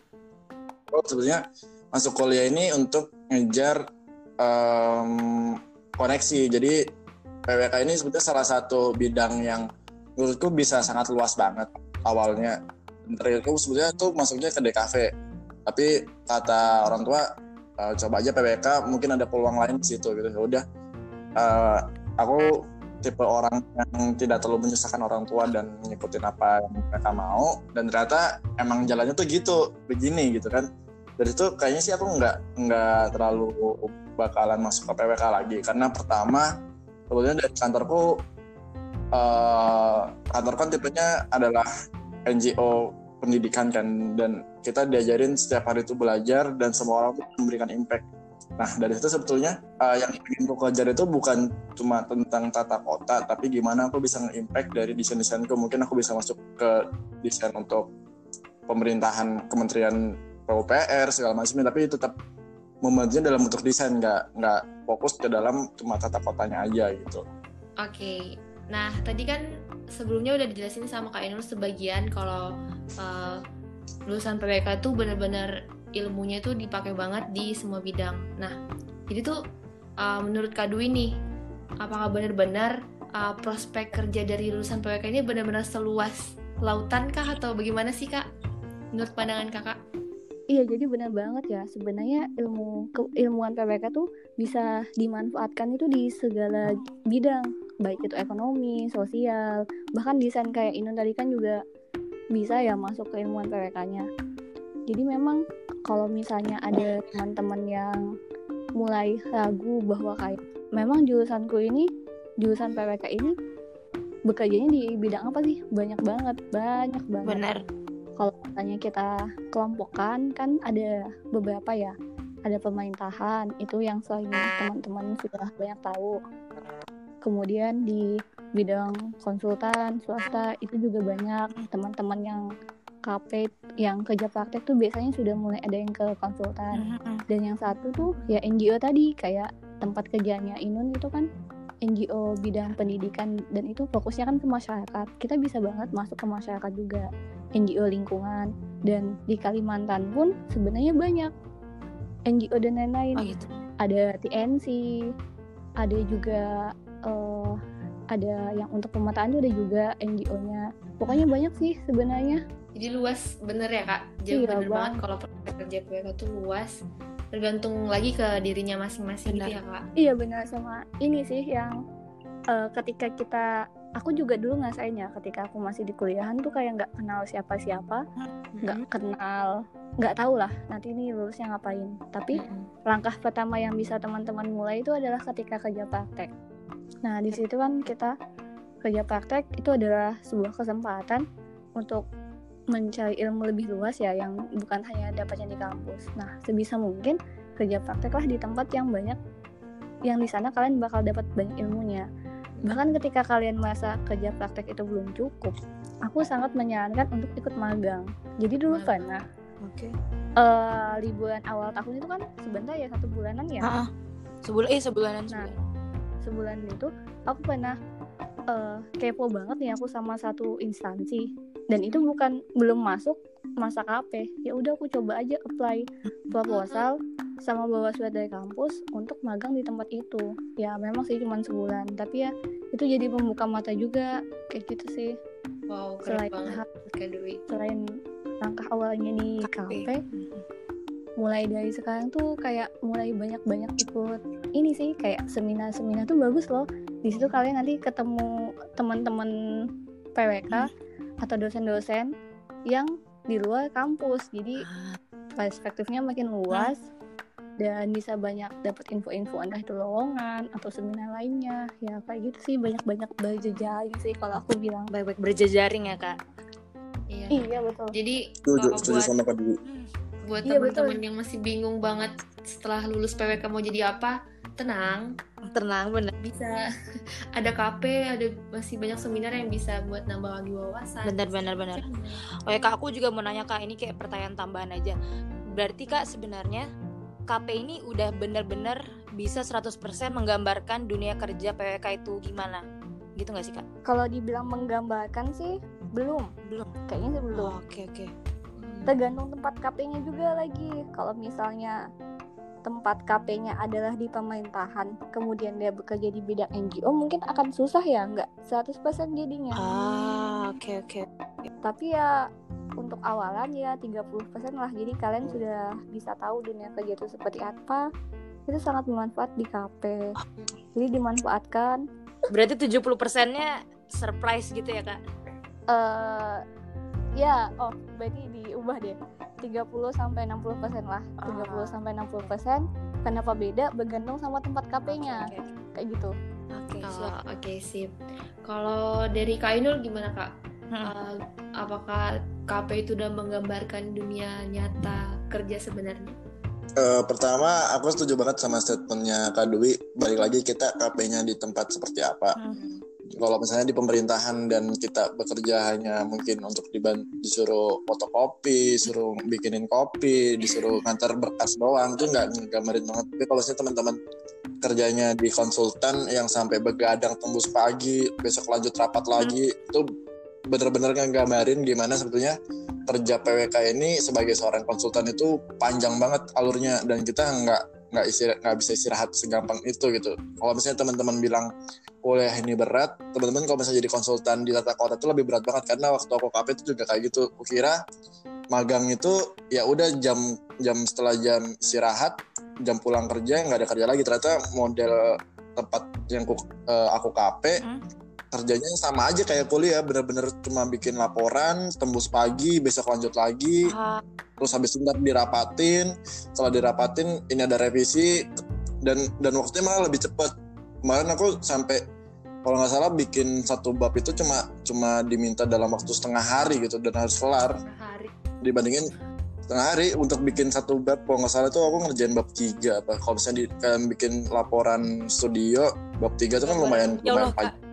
aku sebetulnya masuk kuliah ini untuk ngejar um, koneksi. Jadi PWK ini sebetulnya salah satu bidang yang menurutku bisa sangat luas banget awalnya targetku sebetulnya tuh masuknya ke DKV tapi kata orang tua uh, coba aja PWK mungkin ada peluang lain di situ gitu. Ya udah uh, aku tipe orang yang tidak terlalu menyusahkan orang tua dan ngikutin apa yang mereka mau. Dan ternyata emang jalannya tuh gitu begini gitu kan. Dari itu kayaknya sih aku nggak nggak terlalu bakalan masuk ke PWK lagi. Karena pertama sebetulnya dari kantorku uh, kantor kan tipenya adalah NGO pendidikan kan dan kita diajarin setiap hari itu belajar dan semua orang tuh memberikan impact Nah dari situ sebetulnya uh, yang ingin aku kejar itu bukan cuma tentang tata kota, tapi gimana aku bisa nge-impact dari desain-desainku. Mungkin aku bisa masuk ke desain untuk pemerintahan Kementerian PUPR segala macamnya, tapi tetap membantunya dalam bentuk desain, nggak nggak fokus ke dalam cuma tata kotanya aja gitu. Oke. Nah tadi kan sebelumnya udah dijelasin sama Kak Ainul sebagian kalau uh, lulusan PWK itu benar-benar ilmunya itu dipakai banget di semua bidang. Nah, jadi tuh uh, menurut Kak Dwi nih, apakah benar-benar uh, prospek kerja dari lulusan PWK ini benar-benar seluas lautan kah atau bagaimana sih Kak? Menurut pandangan Kakak? Iya, jadi benar banget ya. Sebenarnya ilmu keilmuan PWK tuh bisa dimanfaatkan itu di segala bidang, baik itu ekonomi, sosial, bahkan desain kayak Inun tadi kan juga bisa ya masuk ke ilmuwan PWK-nya. Jadi memang kalau misalnya ada teman-teman yang mulai ragu bahwa kayak memang jurusanku ini jurusan PWK ini bekerjanya di bidang apa sih? Banyak banget banyak banget. Benar. Kalau misalnya kita kelompokkan kan ada beberapa ya. Ada pemerintahan itu yang soalnya teman-teman sudah banyak tahu kemudian di bidang konsultan swasta itu juga banyak. Teman-teman yang KP yang kerja praktek tuh biasanya sudah mulai ada yang ke konsultan. Dan yang satu tuh ya NGO tadi kayak tempat kerjanya Inun itu kan NGO bidang pendidikan dan itu fokusnya kan ke masyarakat. Kita bisa banget masuk ke masyarakat juga NGO lingkungan. Dan di Kalimantan pun sebenarnya banyak NGO dan lain-lain. Oh, gitu. ada TNC ada juga uh, ada yang untuk pemetaan ada juga NGO-nya pokoknya banyak sih sebenarnya. Jadi luas bener ya kak? Jauh iya, bener bang. banget kalau kerja PWK tuh luas. Tergantung lagi ke dirinya masing-masing gitu ya kak? Iya benar. Sama ini sih yang uh, ketika kita aku juga dulu ngerasain ya ketika aku masih di kuliahan tuh kayak nggak kenal siapa-siapa nggak -siapa, kenal nggak tahu lah nanti ini lulusnya ngapain. Tapi -hmm. langkah pertama yang bisa teman-teman mulai itu adalah ketika kerja praktek nah di situ kan kita kerja praktek itu adalah sebuah kesempatan untuk mencari ilmu lebih luas ya yang bukan hanya dapatnya di kampus. Nah, sebisa mungkin kerja prakteklah di tempat yang banyak yang di sana kalian bakal dapat banyak ilmunya. Bahkan ketika kalian merasa kerja praktek itu belum cukup, aku sangat menyarankan untuk ikut magang. Jadi dulu pernah Oke. Okay. Uh, liburan awal tahun itu kan sebentar ya satu bulanan ya. Ah, sebulan eh sebulanan. Nah, sebulan itu aku pernah uh, kepo banget nih aku sama satu instansi. Dan itu bukan belum masuk masa KP ya udah aku coba aja apply proposal sama bawa surat dari kampus untuk magang di tempat itu. Ya memang sih cuma sebulan tapi ya itu jadi membuka mata juga kayak gitu sih. Wow selain banget. selain langkah awalnya di KP, KP mulai dari sekarang tuh kayak mulai banyak-banyak ikut. Ini sih kayak seminar-seminar tuh bagus loh. Di situ kalian nanti ketemu teman-teman PWK hmm. atau dosen-dosen yang di luar kampus. Jadi perspektifnya makin luas dan bisa banyak dapat info-info entah itu lowongan atau seminar lainnya. Ya kayak gitu sih. Banyak-banyak berjejaring sih kalau aku bilang. Baik-baik berjejaring ya kak? Iya. Iya betul. Jadi kalau buat sama buat iya, teman-teman yang masih bingung banget setelah lulus PWK mau jadi apa tenang tenang bener bisa ada KP ada masih banyak seminar yang bisa buat nambah lagi wawasan bener bener bener oh ya kak aku juga mau nanya kak ini kayak pertanyaan tambahan aja berarti kak sebenarnya KP ini udah bener-bener bisa 100% menggambarkan dunia kerja PWK itu gimana gitu nggak sih kak? Kalau dibilang menggambarkan sih belum, belum. Kayaknya sih belum. Oke oh, oke. Okay, okay. Tergantung tempat KP-nya juga lagi. Kalau misalnya tempat KP-nya adalah di pemerintahan, kemudian dia bekerja di bidang NGO, mungkin akan susah ya, nggak 100% jadinya. Ah, oke okay, oke. Okay. Tapi ya untuk awalan ya 30% lah. Jadi kalian sudah bisa tahu dunia kerja itu seperti apa. Itu sangat bermanfaat di KP. Jadi dimanfaatkan. Berarti 70%-nya surprise gitu ya, Kak? Eh uh, ya, oh, berarti diubah deh. 30 sampai 60 persen lah. 30 uh. sampai 60 persen. Kenapa beda? Bergantung sama tempat KP-nya. Okay, okay. Kayak gitu. Oke, okay, oh, oke okay, sip. Kalau dari Kak Inul gimana Kak? Hmm. Uh, apakah KP itu udah menggambarkan dunia nyata kerja sebenarnya? Uh, pertama, aku setuju banget sama statementnya Kak Dwi. Balik lagi kita KP-nya di tempat seperti apa. Hmm kalau misalnya di pemerintahan dan kita bekerja hanya mungkin untuk diban disuruh fotokopi, suruh bikinin kopi, disuruh ngantar berkas doang itu nggak gambarin banget. Tapi kalau misalnya teman-teman kerjanya di konsultan yang sampai begadang tembus pagi, besok lanjut rapat lagi, itu bener-bener nggambarin gimana sebetulnya kerja PWK ini sebagai seorang konsultan itu panjang banget alurnya dan kita nggak nggak istirahat bisa istirahat segampang itu gitu. Kalau misalnya teman-teman bilang kuliah ini berat teman-teman kalau misalnya jadi konsultan di tata kota itu lebih berat banget karena waktu aku KP itu juga kayak gitu aku kira magang itu ya udah jam jam setelah jam istirahat jam pulang kerja nggak ada kerja lagi ternyata model tempat yang aku, uh, aku KP? Kerjanya sama aja kayak kuliah bener-bener cuma bikin laporan tembus pagi besok lanjut lagi uh. terus habis itu dirapatin setelah dirapatin ini ada revisi dan dan waktunya malah lebih cepat kemarin aku sampai kalau nggak salah bikin satu bab itu cuma cuma diminta dalam waktu setengah hari gitu dan harus kelar. Hari. dibandingin setengah hari untuk bikin satu bab kalau nggak salah itu aku ngerjain bab tiga apa. Kalau misalnya di, kalian bikin laporan studio bab tiga itu kan lumayan ya lumayan panjang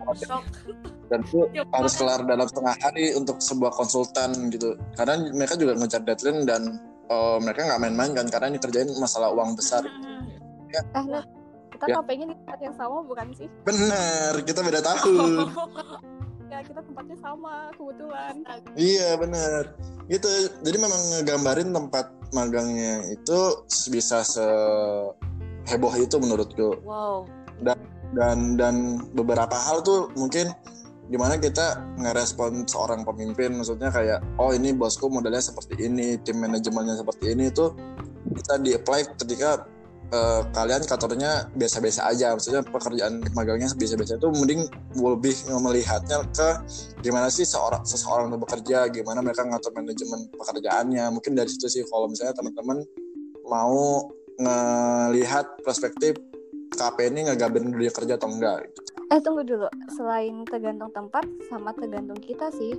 dan itu ya harus kelar dalam setengah hari untuk sebuah konsultan gitu karena mereka juga ngejar deadline dan uh, mereka nggak main-main kan karena ini kerjain masalah uang besar ya. eh, kita ya. KP-nya di tempat yang sama bukan sih? Bener, kita beda tahun. ya kita tempatnya sama kebetulan. Iya bener. Gitu. Jadi memang ngegambarin tempat magangnya itu bisa se heboh itu menurutku. Wow. Dan dan dan beberapa hal tuh mungkin gimana kita ngerespon seorang pemimpin. Maksudnya kayak oh ini bosku modelnya seperti ini tim manajemennya seperti ini itu kita di apply ketika uh, kalian kantornya biasa-biasa aja. Maksudnya pekerjaan magangnya biasa-biasa itu mending lebih melihatnya ke gimana sih seorang seseorang itu bekerja gimana mereka ngatur manajemen pekerjaannya. Mungkin dari situ sih kalau misalnya teman-teman mau ngelihat perspektif KP ini ngagabarin dunia kerja atau enggak? Eh tunggu dulu. Selain tergantung tempat sama tergantung kita sih.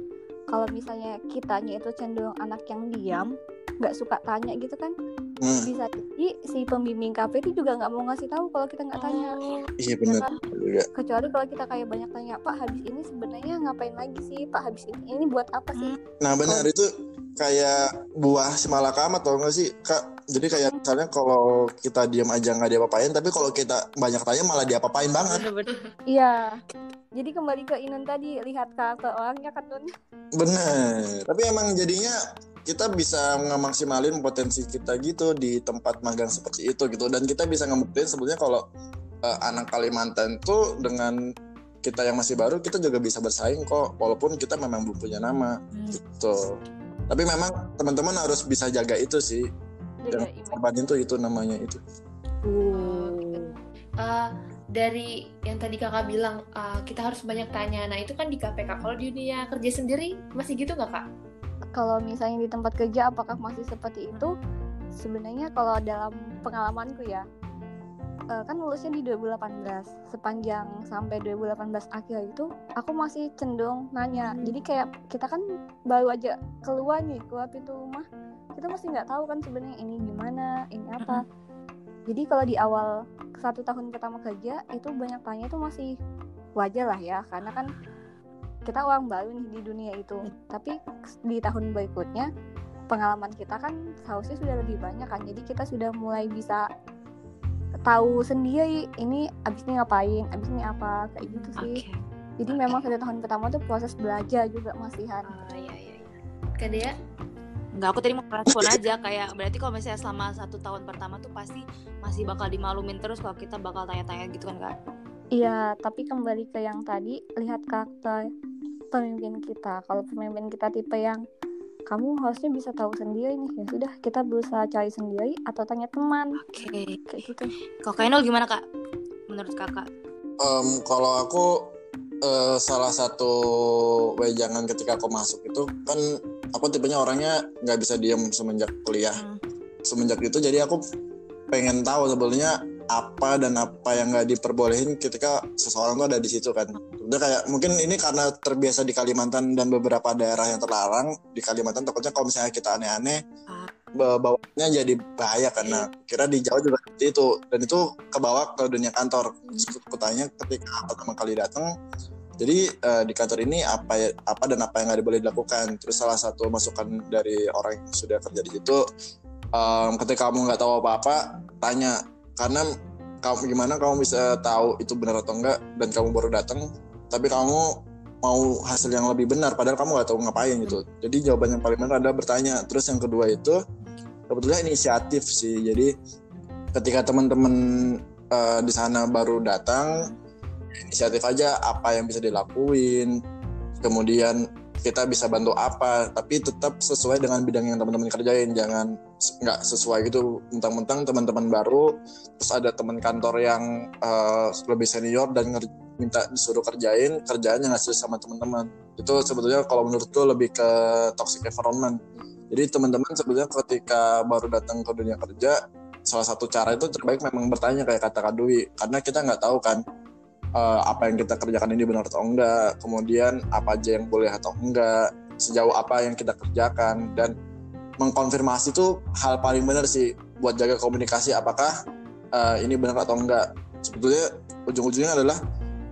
Kalau misalnya kitanya itu cenderung anak yang diam nggak suka tanya gitu kan? Hmm. bisa jadi si pembimbing KP itu juga nggak mau ngasih tahu kalau kita nggak tanya. Iya benar ya kan? kecuali kalau kita kayak banyak tanya pak habis ini sebenarnya ngapain lagi sih? Pak habis ini ini buat apa sih? Nah benar. Kalo... itu kayak buah si malakama atau enggak sih? Kak jadi kayak misalnya kalau kita diam aja nggak diapa-apain tapi kalau kita banyak tanya malah diapa-apain banget. Iya. Jadi kembali ke Inun tadi lihat karakter orangnya kan Nun bener. Tapi emang jadinya kita bisa ngemaksimalin potensi kita gitu di tempat magang seperti itu gitu. Dan kita bisa ngebuktiin sebetulnya kalau uh, anak Kalimantan tuh dengan kita yang masih baru kita juga bisa bersaing kok walaupun kita memang belum punya nama hmm. gitu tapi memang teman-teman harus bisa jaga itu sih. Yang korbanin tuh itu namanya itu. Uh. Uh, dari yang tadi kakak bilang uh, kita harus banyak tanya. Nah itu kan di KPK kalau di dunia kerja sendiri masih gitu nggak kak? Kalau misalnya di tempat kerja apakah masih seperti itu? Sebenarnya kalau dalam pengalamanku ya uh, kan lulusnya di 2018 sepanjang sampai 2018 akhir itu aku masih cenderung nanya. Hmm. jadi kayak kita kan baru aja keluar nih keluar pintu rumah kita masih nggak tahu kan sebenarnya ini gimana ini apa. Hmm. jadi kalau di awal satu tahun pertama kerja itu banyak tanya itu masih wajar lah ya. Karena kan kita orang baru nih di dunia itu. Tapi di tahun berikutnya pengalaman kita kan seharusnya sudah lebih banyak kan. Jadi kita sudah mulai bisa tahu sendiri ini abis ini ngapain abis ini apa kayak gitu sih Oke. jadi memang satu tahun pertama tuh proses belajar juga masihan Oh, iya, iya, iya. Kak Dea? Nggak, aku tadi mau respon aja kayak berarti kalau misalnya selama satu tahun pertama tuh pasti masih bakal dimalumin terus kalau kita bakal tanya-tanya gitu kan kak? Iya, tapi kembali ke yang tadi, lihat karakter pemimpin kita. Kalau pemimpin kita tipe yang kamu harusnya bisa tahu sendiri nih, ya sudah kita berusaha cari sendiri atau tanya teman, Oke. kayak gitu. Kalau Kainul gimana kak? Menurut kakak? Em, kalau aku eh, salah satu wejangan ketika aku masuk itu kan aku tipenya orangnya nggak bisa diem semenjak kuliah. Hmm. Semenjak itu jadi aku pengen tahu sebenarnya apa dan apa yang nggak diperbolehin ketika seseorang tuh ada di situ kan. Udah kayak mungkin ini karena terbiasa di Kalimantan dan beberapa daerah yang terlarang di Kalimantan takutnya kalau misalnya kita aneh-aneh Ah. ba- bawanya jadi bahaya karena kira di Jawa juga seperti itu dan itu kebawa ke dunia kantor. Terus Aku tanya ketika pertama kali datang jadi eh, di kantor ini apa ya- apa dan apa yang nggak boleh dilakukan. Terus salah satu masukan dari orang yang sudah kerja di situ, em, ketika kamu nggak tahu apa-apa, tanya karena kamu gimana kamu bisa tahu itu benar atau enggak dan kamu baru datang, tapi kamu mau hasil yang lebih benar padahal kamu nggak tahu ngapain gitu. Jadi jawaban yang paling benar adalah bertanya. Terus yang kedua itu sebetulnya inisiatif sih. Jadi ketika teman-teman eh, di sana baru datang inisiatif aja apa yang bisa dilakuin kemudian kita bisa bantu apa tapi tetap sesuai dengan bidang yang teman-teman kerjain. Jangan nggak sesuai gitu mentang-mentang teman-teman baru terus ada teman kantor yang eh, lebih senior dan minta disuruh kerjain kerjaannya nggak sesuai sama teman-teman. Itu sebetulnya kalau menurutku lebih ke toxic environment. Jadi teman-teman sebetulnya ketika baru datang ke dunia kerja salah satu cara itu terbaik memang bertanya kayak kata Kak Dwi karena kita nggak tahu kan eh, apa yang kita kerjakan ini benar atau enggak, kemudian apa aja yang boleh atau enggak, sejauh apa yang kita kerjakan dan mengkonfirmasi itu hal paling benar sih buat jaga komunikasi apakah eh, ini benar atau enggak. Sebetulnya ujung-ujungnya adalah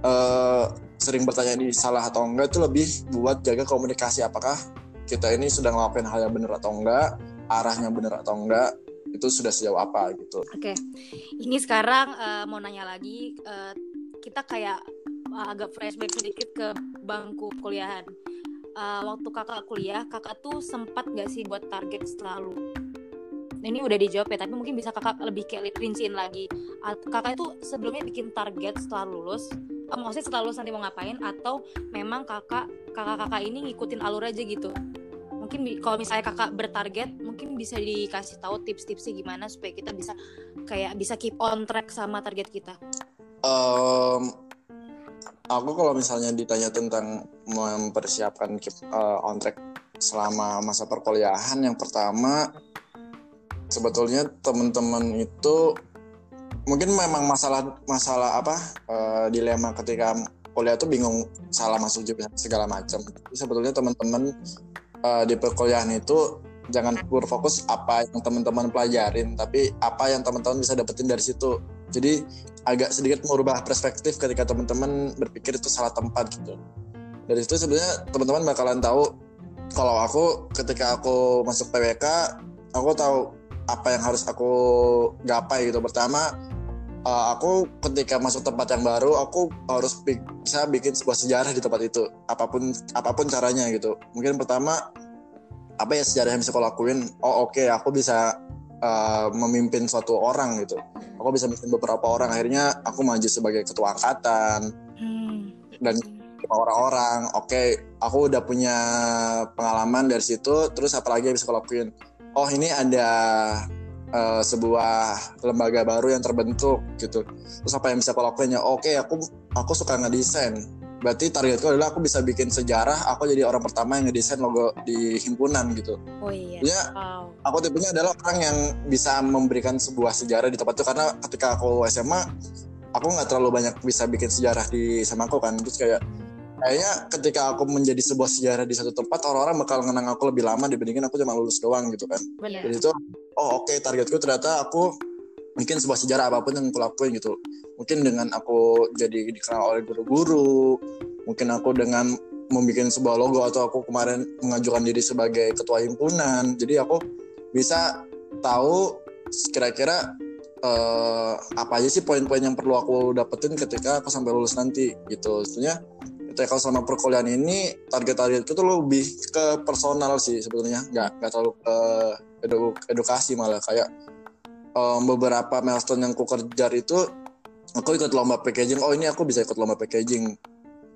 eh, sering bertanya ini salah atau enggak itu lebih buat jaga komunikasi apakah kita ini sudah ngelakuin hal yang benar atau enggak, arahnya benar atau enggak, itu sudah sejauh apa gitu. Oke, ini sekarang eh, mau nanya lagi, eh, kita kayak eh, agak flashback sedikit ke bangku kuliahan. Eh, waktu kakak kuliah, kakak tuh sempat gak sih buat target selalu? Ini udah dijawab ya, tapi mungkin bisa kakak lebih kayak rinciin lagi. Kakak itu sebelumnya bikin target setelah lulus, eh, maksudnya setelah lulus nanti mau ngapain? Atau memang kakak kakak-kakak ini ngikutin alur aja gitu? Mungkin kalau misalnya kakak bertarget, mungkin bisa dikasih tahu tips-tipsnya gimana supaya kita bisa kayak bisa keep on track sama target kita. Em, aku kalau misalnya ditanya tentang mempersiapkan keep uh, on track selama masa perkuliahan, yang pertama sebetulnya teman-teman itu mungkin memang masalah masalah apa eh, dilema ketika kuliah tuh bingung salah masuk jurusan segala macam. Tapi sebetulnya teman-teman eh, di perkuliahan itu jangan berfokus apa yang teman-teman pelajarin, tapi apa yang teman-teman bisa dapetin dari situ. Jadi agak sedikit merubah perspektif ketika teman-teman berpikir itu salah tempat gitu. Dari situ sebenarnya teman-teman bakalan tahu kalau aku ketika aku masuk PWK, aku tahu apa yang harus aku gapai gitu. Pertama, uh, aku ketika masuk tempat yang baru, aku harus bi- bisa bikin sebuah sejarah di tempat itu. Apa pun apa pun caranya gitu. Mungkin pertama apa ya sejarah yang bisa aku lakuin? Oh oke, aku bisa uh, memimpin suatu orang gitu. Aku bisa memimpin beberapa orang. Akhirnya aku maju sebagai ketua angkatan Hmm. dan orang-orang. Oke, aku udah punya pengalaman dari situ. Terus apa lagi yang bisa aku lakuin? Oh ini ada eh, sebuah lembaga baru yang terbentuk gitu. Terus apa yang bisa aku lakuin ya? Oke, aku aku suka ngedesain. Berarti targetku adalah aku bisa bikin sejarah. Aku jadi orang pertama yang ngedesain logo di himpunan gitu. Oh iya. Ya, Wow. aku tipenya adalah orang yang bisa memberikan sebuah sejarah di tempat itu karena ketika aku SMA aku nggak terlalu banyak bisa bikin sejarah di SMA aku kan terus kayak kayaknya ketika aku menjadi sebuah sejarah di satu tempat orang-orang bakal ngenang aku lebih lama dibandingin aku cuma lulus doang gitu kan Benar. jadi itu oh oke targetku ternyata aku mungkin sebuah sejarah apa pun yang aku lakuin gitu. Mungkin dengan aku jadi dikenal oleh guru-guru mungkin aku dengan membuat sebuah logo atau aku kemarin mengajukan diri sebagai ketua himpunan. Jadi aku bisa tahu kira-kira uh, apa aja sih poin-poin yang perlu aku dapetin ketika aku sampai lulus nanti gitu. Sebenarnya ketika selama perkuliahan ini target-target itu lebih ke personal sih sebetulnya nggak nggak terlalu ke edu edukasi malah. Kayak um, beberapa milestone yang aku kejar itu aku ikut lomba packaging. Oh ini aku bisa ikut lomba packaging.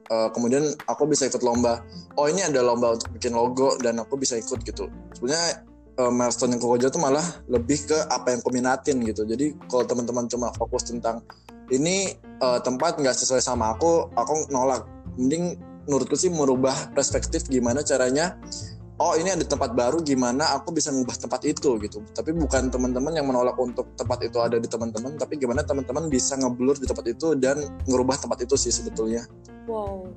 Uh, kemudian aku bisa ikut lomba. Oh ini ada lomba untuk bikin logo dan aku bisa ikut gitu. Sebenarnya uh, milestone yang aku kejar tuh malah lebih ke apa yang aku minatin gitu. Jadi kalau teman-teman cuma fokus tentang ini uh, tempat nggak sesuai sama aku aku nolak. Mending menurutku sih merubah perspektif gimana caranya oh ini ada tempat baru gimana aku bisa mengubah tempat itu gitu. Tapi bukan teman-teman yang menolak untuk tempat itu ada di teman-teman tapi gimana teman-teman bisa ngeblur di tempat itu dan ngerubah tempat itu sih sebetulnya. Wow.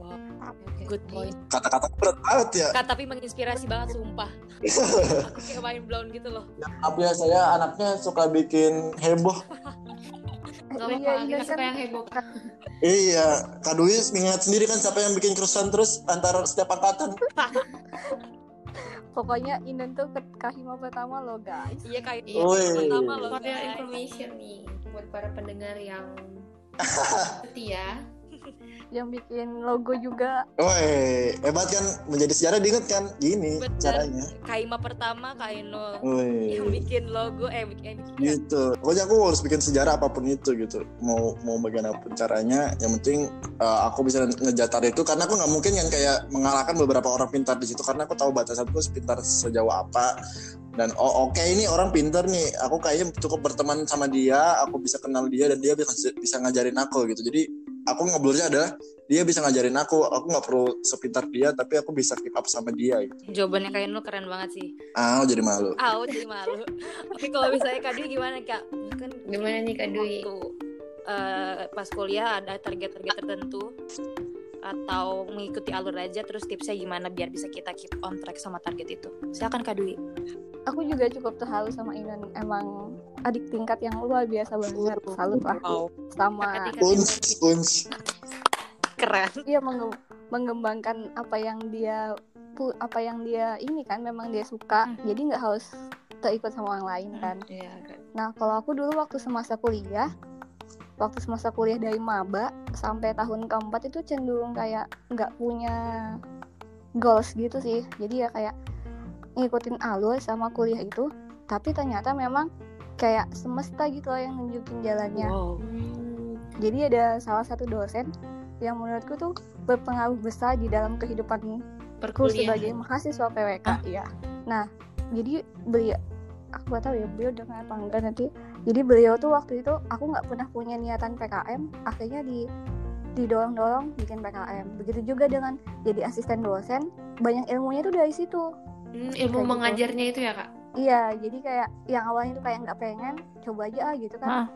Wow. Good point. Kata-kata berat banget ya. Kata, tapi menginspirasi banget sumpah. Aku kayak main blown gitu loh. Ya, saya anaknya suka bikin heboh Gak apa-apa, iya, kita suka yang heboh. iya, Kak Dwi ingat sendiri kan siapa yang bikin kerusuhan terus antara setiap angkatan. Pokoknya Inden tuh ke kahima pertama lo guys. Iya kahima pertama lo guys. For information nih buat para pendengar yang setia yang bikin logo juga. Woi, hebat kan menjadi sejarah diinget kan? Gini Betul. caranya. Kaima pertama Kaino yang bikin logo eh bikin, bikin gitu. Pokoknya aku harus bikin sejarah apa pun itu gitu. Mau mau bagaimanapun caranya, yang penting uh, aku bisa ngejatar itu karena aku nggak mungkin yang kayak mengalahkan beberapa orang pintar di situ karena aku tahu batasanku sepintar sejauh apa dan oh oke okay, ini orang pinter nih aku kayaknya cukup berteman sama dia aku bisa kenal dia dan dia bisa bisa ngajarin aku gitu jadi aku ngeblurnya adalah dia bisa ngajarin aku aku nggak perlu sepintar dia tapi aku bisa keep up sama dia gitu. jawabannya kayak lu keren banget sih. Ah jadi malu. Ah jadi malu. Oke kalau misalnya kak Dwi gimana kak? Kan gimana nih kak Dwi? waktu uh, pas kuliah ada target-target tertentu atau mengikuti alur aja terus tipsnya gimana biar bisa kita keep on track sama target itu? Silakan kak Dwi aku juga cukup terharu sama Inan. Emang adik tingkat yang luar biasa banget. Salut. Lah. Wow. sama uns uns. Keren. Iya menge mengembangkan apa yang dia apa yang dia ini kan memang dia suka. Hmm. jadi nggak harus terikut sama orang lain kan. Hmm, yeah, okay. nah kalau aku dulu waktu semasa kuliah waktu semasa kuliah dari maba sampai tahun keempat itu cenderung kayak nggak punya goals gitu sih. Jadi ya kayak ngikutin alur sama kuliah itu tapi ternyata memang kayak semesta gitu loh yang nunjukin jalannya. Wow. jadi ada salah satu dosen yang menurutku tuh berpengaruh besar di dalam kehidupan perku sebagai mahasiswa PWK ah. ya nah jadi beliau aku gak tahu ya beliau dengan apa enggak nanti. Jadi beliau tuh waktu itu aku nggak pernah punya niatan PKM akhirnya di didorong-dorong bikin PKM begitu juga dengan jadi asisten dosen banyak ilmunya tuh dari situ hmm, ilmu kayak mengajarnya gitu. itu ya kak iya jadi kayak yang awalnya tuh kayak nggak pengen coba aja ah gitu kan ah.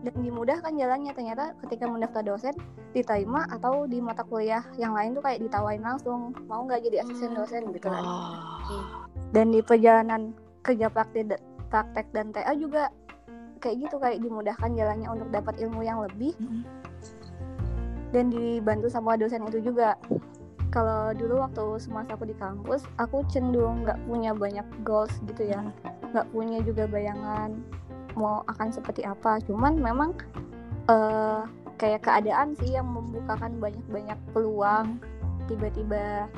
dan dimudahkan jalannya ternyata ketika mendaftar dosen diterima atau di mata kuliah yang lain tuh kayak ditawain langsung mau nggak jadi asisten dosen gitu kan oh. dan di perjalanan kerja praktek praktek dan TA juga kayak gitu kayak dimudahkan jalannya untuk dapat ilmu yang lebih mm-hmm. dan dibantu sama dosen itu juga kalau dulu waktu semasa aku di kampus aku cenderung nggak punya banyak goals gitu ya. Nggak punya juga bayangan mau akan seperti apa. Cuman memang uh, kayak keadaan sih yang membukakan banyak-banyak peluang. Tiba-tiba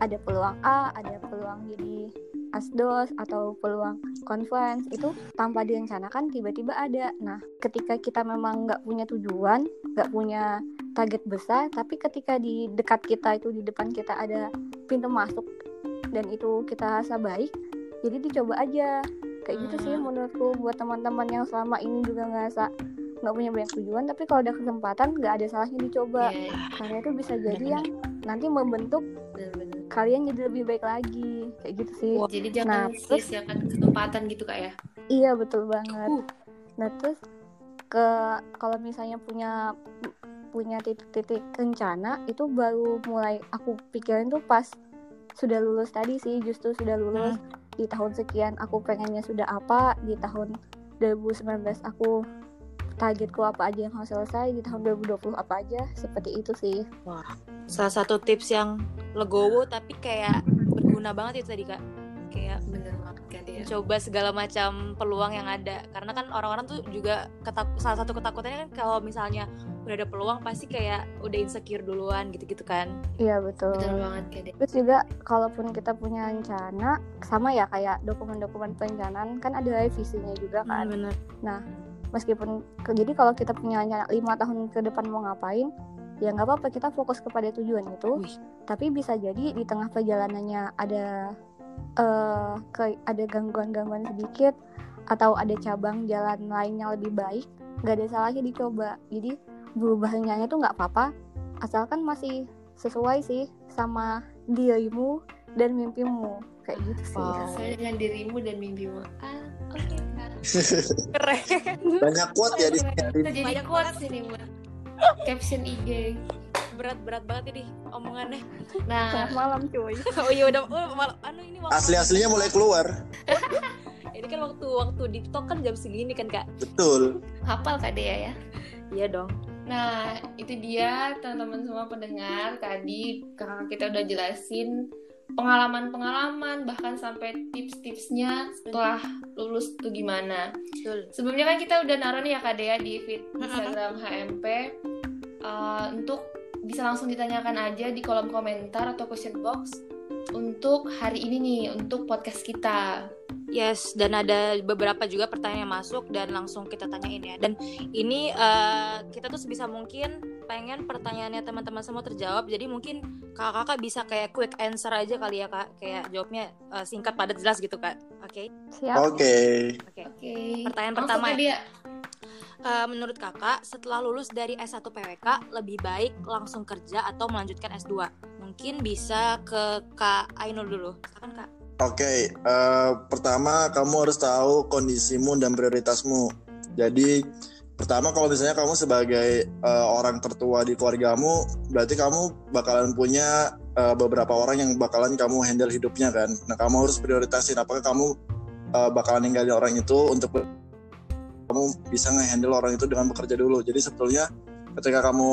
ada peluang A ada peluang jadi asdos atau peluang conference itu tanpa direncanakan tiba-tiba ada. Nah, ketika kita memang nggak punya tujuan, nggak punya target besar, tapi ketika di dekat kita itu di depan kita ada pintu masuk dan itu kita rasa baik, jadi dicoba aja. Kayak gitu sih hmm. menurutku buat teman-teman yang selama ini juga ngerasa nggak punya banyak tujuan tapi kalau ada kesempatan nggak ada salahnya dicoba yeah. karena itu bisa jadi yang nanti membentuk kalian jadi lebih baik lagi. Kayak gitu sih. Wow, jadi jangan nah, terus kesempatan gitu kak ya? Iya betul banget. Uh. nah terus ke kalau misalnya punya punya titik-titik rencana itu baru mulai aku pikirin tuh pas sudah lulus tadi sih justru sudah lulus. Hmm. di tahun sekian aku pengennya sudah apa di tahun 2019 aku targetku apa aja yang harus selesai di tahun 2020 apa aja seperti itu sih. Wah, salah satu tips yang legowo tapi kayak berguna banget itu tadi kak. Kayak bener banget kan dia coba segala macam peluang yang ada. Karena kan orang-orang tuh juga ketak salah satu ketakutannya kan kalau misalnya udah ada peluang pasti kayak udah insecure duluan gitu-gitu kan. Iya betul. Bener banget kan dia Terus juga kalaupun kita punya rencana sama ya kayak dokumen-dokumen perencanaan kan ada revisinya juga kan. bener Meskipun ke- jadi kalau kita punya rencana lima tahun ke depan mau ngapain, ya nggak apa-apa kita fokus kepada tujuan itu. Wih. Tapi bisa jadi di tengah perjalanannya ada eh ke ada gangguan-gangguan sedikit atau ada cabang jalan lain yang lebih baik, nggak ada salahnya dicoba. Jadi berubah rencananya tuh nggak apa-apa, asalkan masih sesuai sih sama dirimu dan mimpimu kayak gitu sih. Wow. sesuai dengan dirimu dan mimpimu ah oke kak keren. Banyak quote ya di Kita jadi Banyak quotes ini buat caption IG berat-berat banget ini omongannya. Nah. Selamat malam cuy. oh iya udah oh, mal- anu ini waktu Asli-aslinya mulai keluar. ini kan waktu waktu di talk kan jam segini kan kak? Betul. hafal kak Dea ya? Iya dong. Nah, itu dia teman-teman semua pendengar. Tadi kakak kita udah jelasin pengalaman-pengalaman, bahkan sampai tips-tipsnya setelah lulus tuh gimana. betul. Sebelumnya kan kita udah naruh nih ya Kak Dea di feed Instagram HMP uh, untuk bisa langsung ditanyakan aja di kolom komentar atau question box untuk hari ini nih, untuk podcast kita. Yes, dan ada beberapa juga pertanyaan yang masuk dan langsung kita tanyain ya. Dan ini eh, kita tuh sebisa mungkin pengen pertanyaannya teman-teman semua terjawab. Jadi mungkin kakak-kakak bisa kayak quick answer aja kali ya kak, kayak jawabnya eh, singkat padat jelas gitu kak. Oke, Siap. Oke. oke. Oke. Pertanyaan Langsung pertama Kak Dea. Eh, menurut kakak setelah lulus dari S1 PWK lebih baik langsung kerja atau melanjutkan S2? Mungkin bisa ke Kak Ainul dulu. Silakan kak. Oke, eh, pertama kamu harus tahu kondisimu dan prioritasmu. Jadi pertama kalau misalnya kamu sebagai eh, orang tertua di keluargamu, berarti kamu bakalan punya eh, beberapa orang yang bakalan kamu handle hidupnya kan. Nah kamu harus prioritasin apakah kamu eh, bakalan ninggalin orang itu untuk kamu bisa ngehandle orang itu dengan bekerja dulu. Jadi sebetulnya ketika kamu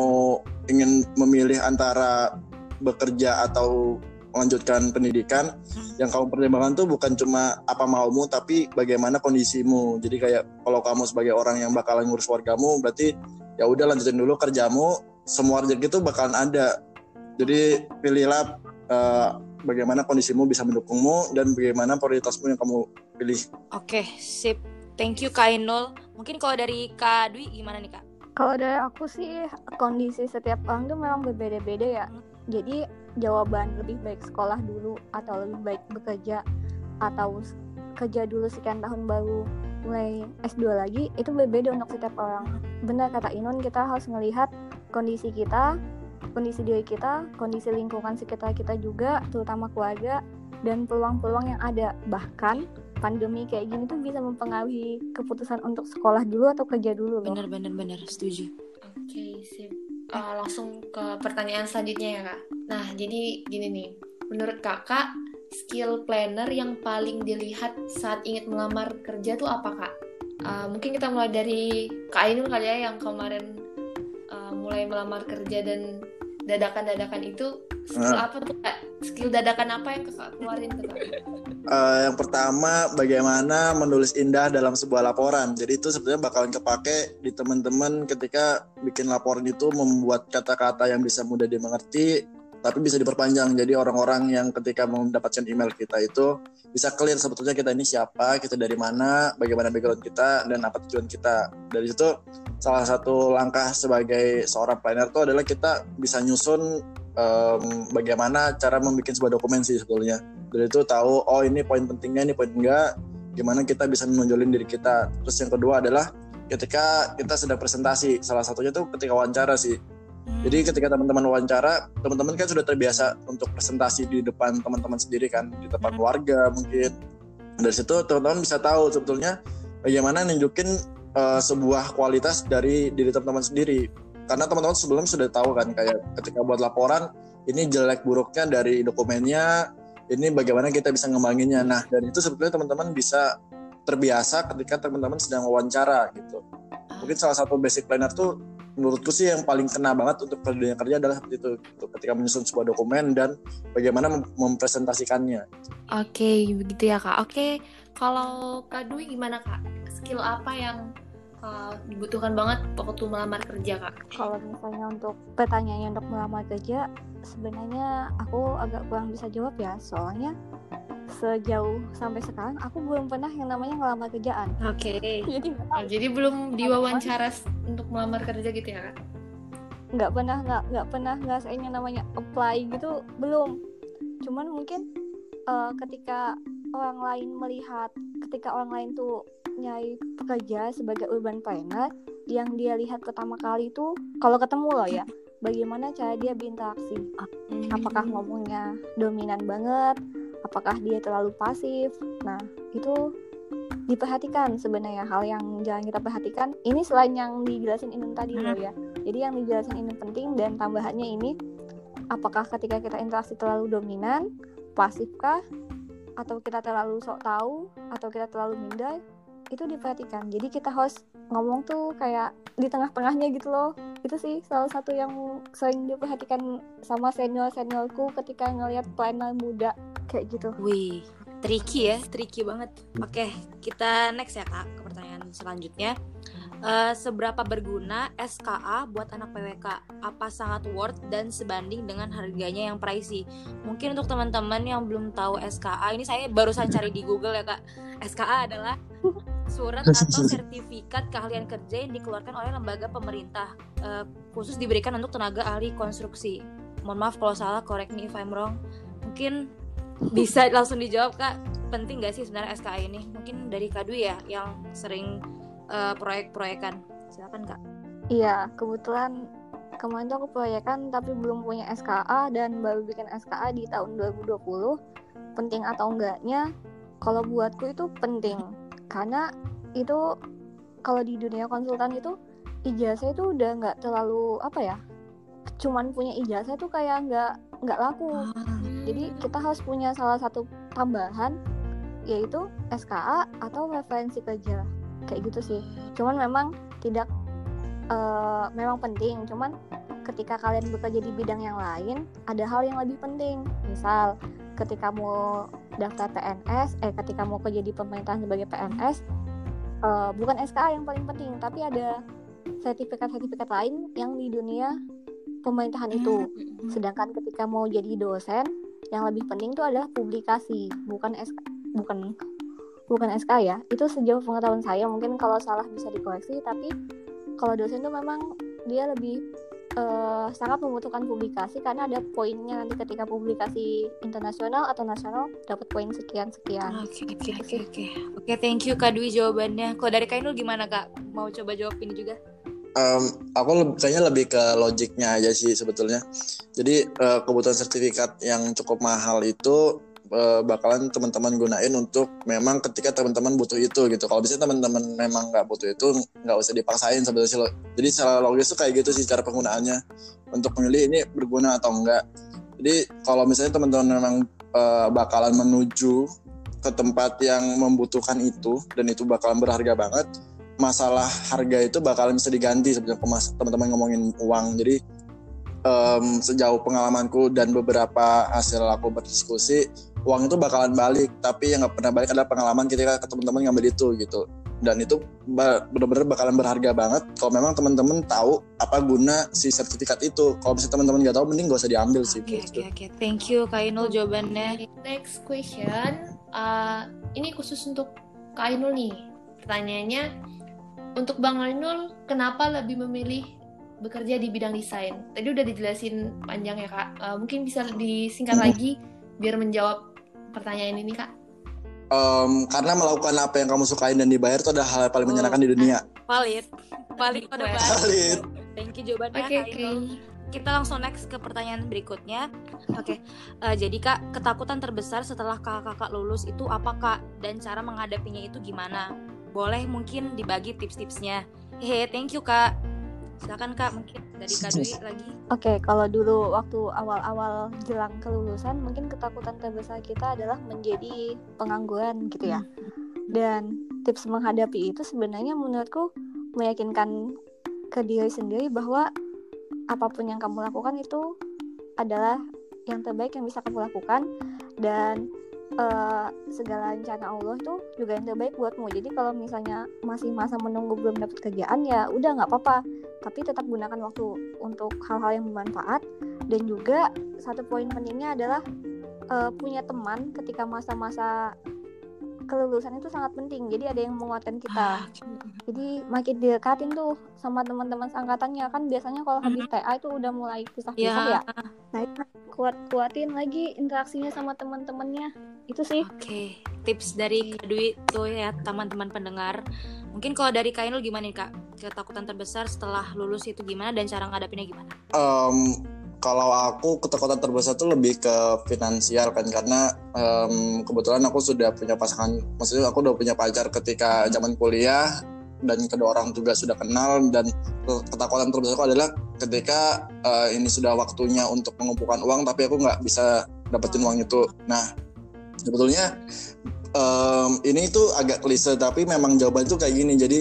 ingin memilih antara bekerja atau melanjutkan pendidikan, yang kamu pertimbangkan tuh bukan cuma apa maumu tapi bagaimana kondisimu jadi kayak kalau kamu sebagai orang yang bakalan ngurus wargamu berarti ya udah lanjutin dulu kerjamu semua rezeki itu bakalan ada jadi pilihlah eh, bagaimana kondisimu bisa mendukungmu dan bagaimana prioritasmu yang kamu pilih Oke, sip. Thank you Kak Ainul. Mungkin kalau dari Kak Dwi gimana nih kak? Kalau dari aku sih kondisi setiap orang tuh memang berbeda-beda ya. Jadi jawaban lebih baik sekolah dulu atau lebih baik bekerja atau kerja dulu sekian tahun baru mulai S2 lagi itu berbeda untuk setiap orang. Benar kata Inun kita harus melihat kondisi kita, kondisi diri kita, kondisi lingkungan sekitar kita juga, terutama keluarga dan peluang-peluang yang ada. Bahkan pandemi kayak gini tuh bisa mempengaruhi keputusan untuk sekolah dulu atau kerja dulu loh. Bener bener bener setuju. Oke, sip. Eh, langsung ke pertanyaan selanjutnya ya, Kak. Nah, jadi gini nih. Menurut Kakak, skill planner yang paling dilihat saat ingin melamar kerja tuh apa, Kak? Eh, mungkin kita mulai dari Kak Ainul kali ya yang kemarin eh, mulai melamar kerja dan dadakan-dadakan itu skill Ah. apa tuh, Kak? Skill dadakan apa yang Kakak keluarin tuh, Kak? Eh, yang pertama bagaimana menulis indah dalam sebuah laporan. Jadi itu sebenarnya bakalan kepake di teman-teman ketika bikin laporan itu membuat kata-kata yang bisa mudah dimengerti tapi bisa diperpanjang. Jadi orang-orang yang ketika mendapatkan email kita itu bisa clear sebetulnya kita ini siapa, kita dari mana, bagaimana background kita dan apa tujuan kita. Dari situ salah satu langkah sebagai seorang planner itu adalah kita bisa nyusun em, bagaimana cara membuat sebuah dokumen sih sebetulnya dari itu tahu oh ini poin pentingnya ini poin enggak gimana kita bisa menonjolin diri kita terus yang kedua adalah ketika kita sedang presentasi salah satunya tuh ketika wawancara sih jadi ketika teman-teman wawancara teman-teman kan sudah terbiasa untuk presentasi di depan teman-teman sendiri kan di depan Hmm. warga mungkin dari situ teman-teman bisa tahu sebetulnya bagaimana nunjukin eh, sebuah kualitas dari diri teman-teman sendiri karena teman-teman sebelum sudah tahu kan kayak ketika buat laporan ini jelek buruknya dari dokumennya ini bagaimana kita bisa ngembanginnya nah dari itu sebetulnya teman-teman bisa terbiasa ketika teman-teman sedang wawancara gitu. Mungkin salah satu basic planner tuh menurutku sih yang paling kena banget untuk dunia kerja adalah seperti itu gitu. ketika menyusun sebuah dokumen dan bagaimana mem- mempresentasikannya. Oke, begitu ya kak. Oke, kalau Kak Dwi gimana kak? Skill apa yang uh, dibutuhkan banget waktu melamar kerja kak? Kalau misalnya untuk pertanyaannya untuk melamar kerja, sebenarnya aku agak kurang bisa jawab ya, soalnya sejauh sampai sekarang aku belum pernah yang namanya ngelamar kerjaan. Oke. Jadi nggak Oh, jadi belum diwawancara untuk melamar kerja gitu ya kak? nggak pernah nggak nggak pernah ngerasain yang namanya apply gitu belum. Cuman mungkin eh, ketika orang lain melihat, ketika orang lain tuh nyari pekerja sebagai urban planner, yang dia lihat pertama kali tuh kalau ketemu loh ya, bagaimana cara dia berinteraksi. apakah ngomongnya dominan banget? Apakah dia terlalu pasif? Nah itu diperhatikan sebenarnya hal yang jangan kita perhatikan. Ini selain yang dijelasin Inun tadi loh ya. Jadi yang dijelasin Inun penting dan tambahannya ini apakah ketika kita interaksi terlalu dominan pasifkah? Atau kita terlalu sok tahu? Atau kita terlalu minder itu diperhatikan jadi kita harus ngomong tuh kayak di tengah-tengahnya gitu loh itu sih salah satu yang sering diperhatikan sama senior seniorku ketika ngelihat planner muda kayak gitu Wih, tricky ya, tricky banget. Oke, kita next ya kak ke pertanyaan selanjutnya. Eh, seberapa berguna SKA buat anak PWK? Apa sangat worth dan sebanding dengan harganya yang pricey? Mungkin untuk teman-teman yang belum tahu SKA, ini saya barusan cari di Google ya kak. SKA adalah surat atau sertifikat keahlian kerja yang dikeluarkan oleh lembaga pemerintah eh, khusus diberikan untuk tenaga ahli konstruksi. Mohon maaf kalau salah, correct me if I'm wrong. Mungkin bisa langsung dijawab kak. Penting gak sih sebenarnya SKA ini? Mungkin dari Kak Dwi ya yang sering eh, proyek-proyekan. Silakan kak. Iya kebetulan kemarin tuh aku proyekan tapi belum punya SKA dan baru bikin SKA di tahun 2020 penting atau enggaknya kalau buatku itu penting karena itu kalau di dunia konsultan itu ijazah itu udah nggak terlalu apa ya cuman punya ijazah tuh kayak nggak nggak laku Jadi kita harus punya salah satu tambahan yaitu SKA atau referensi kerja kayak gitu sih. Cuman memang tidak eh, memang penting. Cuman ketika kalian bekerja di bidang yang lain ada hal yang lebih penting. Misal ketika mau daftar PNS, eh ketika mau kerja di pemerintahan sebagai PNS eh, bukan SKA yang paling penting, tapi ada sertifikat-sertifikat lain yang di dunia pemerintahan itu. Sedangkan ketika mau jadi dosen, yang lebih penting itu adalah publikasi, bukan SK, bukan bukan SK ya. Itu sejauh pengetahuan saya, mungkin kalau salah bisa dikoreksi, tapi kalau dosen itu memang dia lebih eh, sangat membutuhkan publikasi karena ada poinnya nanti ketika publikasi internasional atau nasional dapat poin sekian sekian. oke oke oke oke oke thank you Kak Dwi jawabannya kalau dari Kainul gimana kak mau coba jawab ini juga Em, aku kayaknya lebih ke logiknya aja sih sebetulnya. Jadi eh, kebutuhan sertifikat yang cukup mahal itu eh, bakalan teman-teman gunain untuk memang ketika teman-teman butuh itu gitu. Kalau bisa teman-teman memang nggak butuh itu nggak usah dipaksain lo. Jadi secara logis tuh kayak gitu sih cara penggunaannya untuk memilih ini berguna atau enggak. Jadi kalau misalnya teman-teman memang eh, bakalan menuju ke tempat yang membutuhkan itu dan itu bakalan berharga banget masalah harga itu bakalan bisa diganti sebenarnya teman-teman ngomongin uang jadi em, sejauh pengalamanku dan beberapa hasil aku berdiskusi uang itu bakalan balik tapi yang nggak pernah balik adalah pengalaman ketika ke teman-teman ngambil itu gitu dan itu benar-benar bakalan berharga banget kalau memang teman-teman tahu apa guna si sertifikat itu kalau misalnya teman-teman nggak tahu mending gak usah diambil sih oke menurutku. oke oke thank you Kainul jawabannya Next question, uh, ini khusus untuk Kak Ainul nih. Pertanyaannya, untuk Bang Ainul, kenapa lebih memilih bekerja di bidang desain? Tadi udah dijelasin panjang ya Kak. Uh, mungkin bisa disingkat Hmm. lagi biar menjawab pertanyaan ini Kak. Em, karena melakukan apa yang kamu sukain dan dibayar itu adalah hal yang paling Oh. menyenangkan di dunia valid valid pada Valid. thank you jawabannya Oke oke. Ainul kita langsung next ke pertanyaan berikutnya. Oke, eh, jadi kak, ketakutan terbesar setelah kakak-kakak lulus itu apa kak? Dan cara menghadapinya itu gimana? Boleh mungkin dibagi tips-tipsnya. Hehe, thank you kak. Silakan kak, mungkin dari kak Dwi lagi. Oke, kalau dulu waktu awal-awal jelang kelulusan, mungkin ketakutan terbesar kita adalah menjadi pengangguran gitu ya. Dan tips menghadapi itu sebenarnya menurutku meyakinkan ke diri sendiri bahwa apa pun yang kamu lakukan itu adalah yang terbaik yang bisa kamu lakukan dan uh, segala rencana Allah itu juga yang terbaik buatmu. Jadi kalau misalnya masih masa menunggu belum dapat kerjaan ya udah nggak apa-apa. Tapi tetap gunakan waktu untuk hal-hal yang bermanfaat dan juga satu poin pentingnya adalah uh, punya teman ketika masa-masa kelulusan itu sangat penting. Jadi ada yang menguatkan kita. Ah, Jadi makin didekatin tuh sama teman-teman angkatannya kan biasanya kalau habis TA itu udah mulai pisah-pisah ya. ya. Nah, kuat-kuatin lagi interaksinya sama teman-temannya. Itu sih. Oke, okay. tips dari Kak Dwi tuh ya teman-teman pendengar. Mungkin kalau dari Kainul gimana nih Kak? Ketakutan terbesar setelah lulus itu gimana dan cara ngadapinnya gimana? Um, kalau aku ketakutan terbesar tuh lebih ke finansial kan karena um, kebetulan aku sudah punya pasangan maksudnya aku udah punya pacar ketika zaman kuliah dan kedua orang juga sudah kenal dan ketakutan terbesarku adalah ketika uh, ini sudah waktunya untuk mengumpulkan uang tapi aku nggak bisa dapetin uang itu. Nah sebetulnya um, ini itu agak klise tapi memang jawaban itu kayak gini. Jadi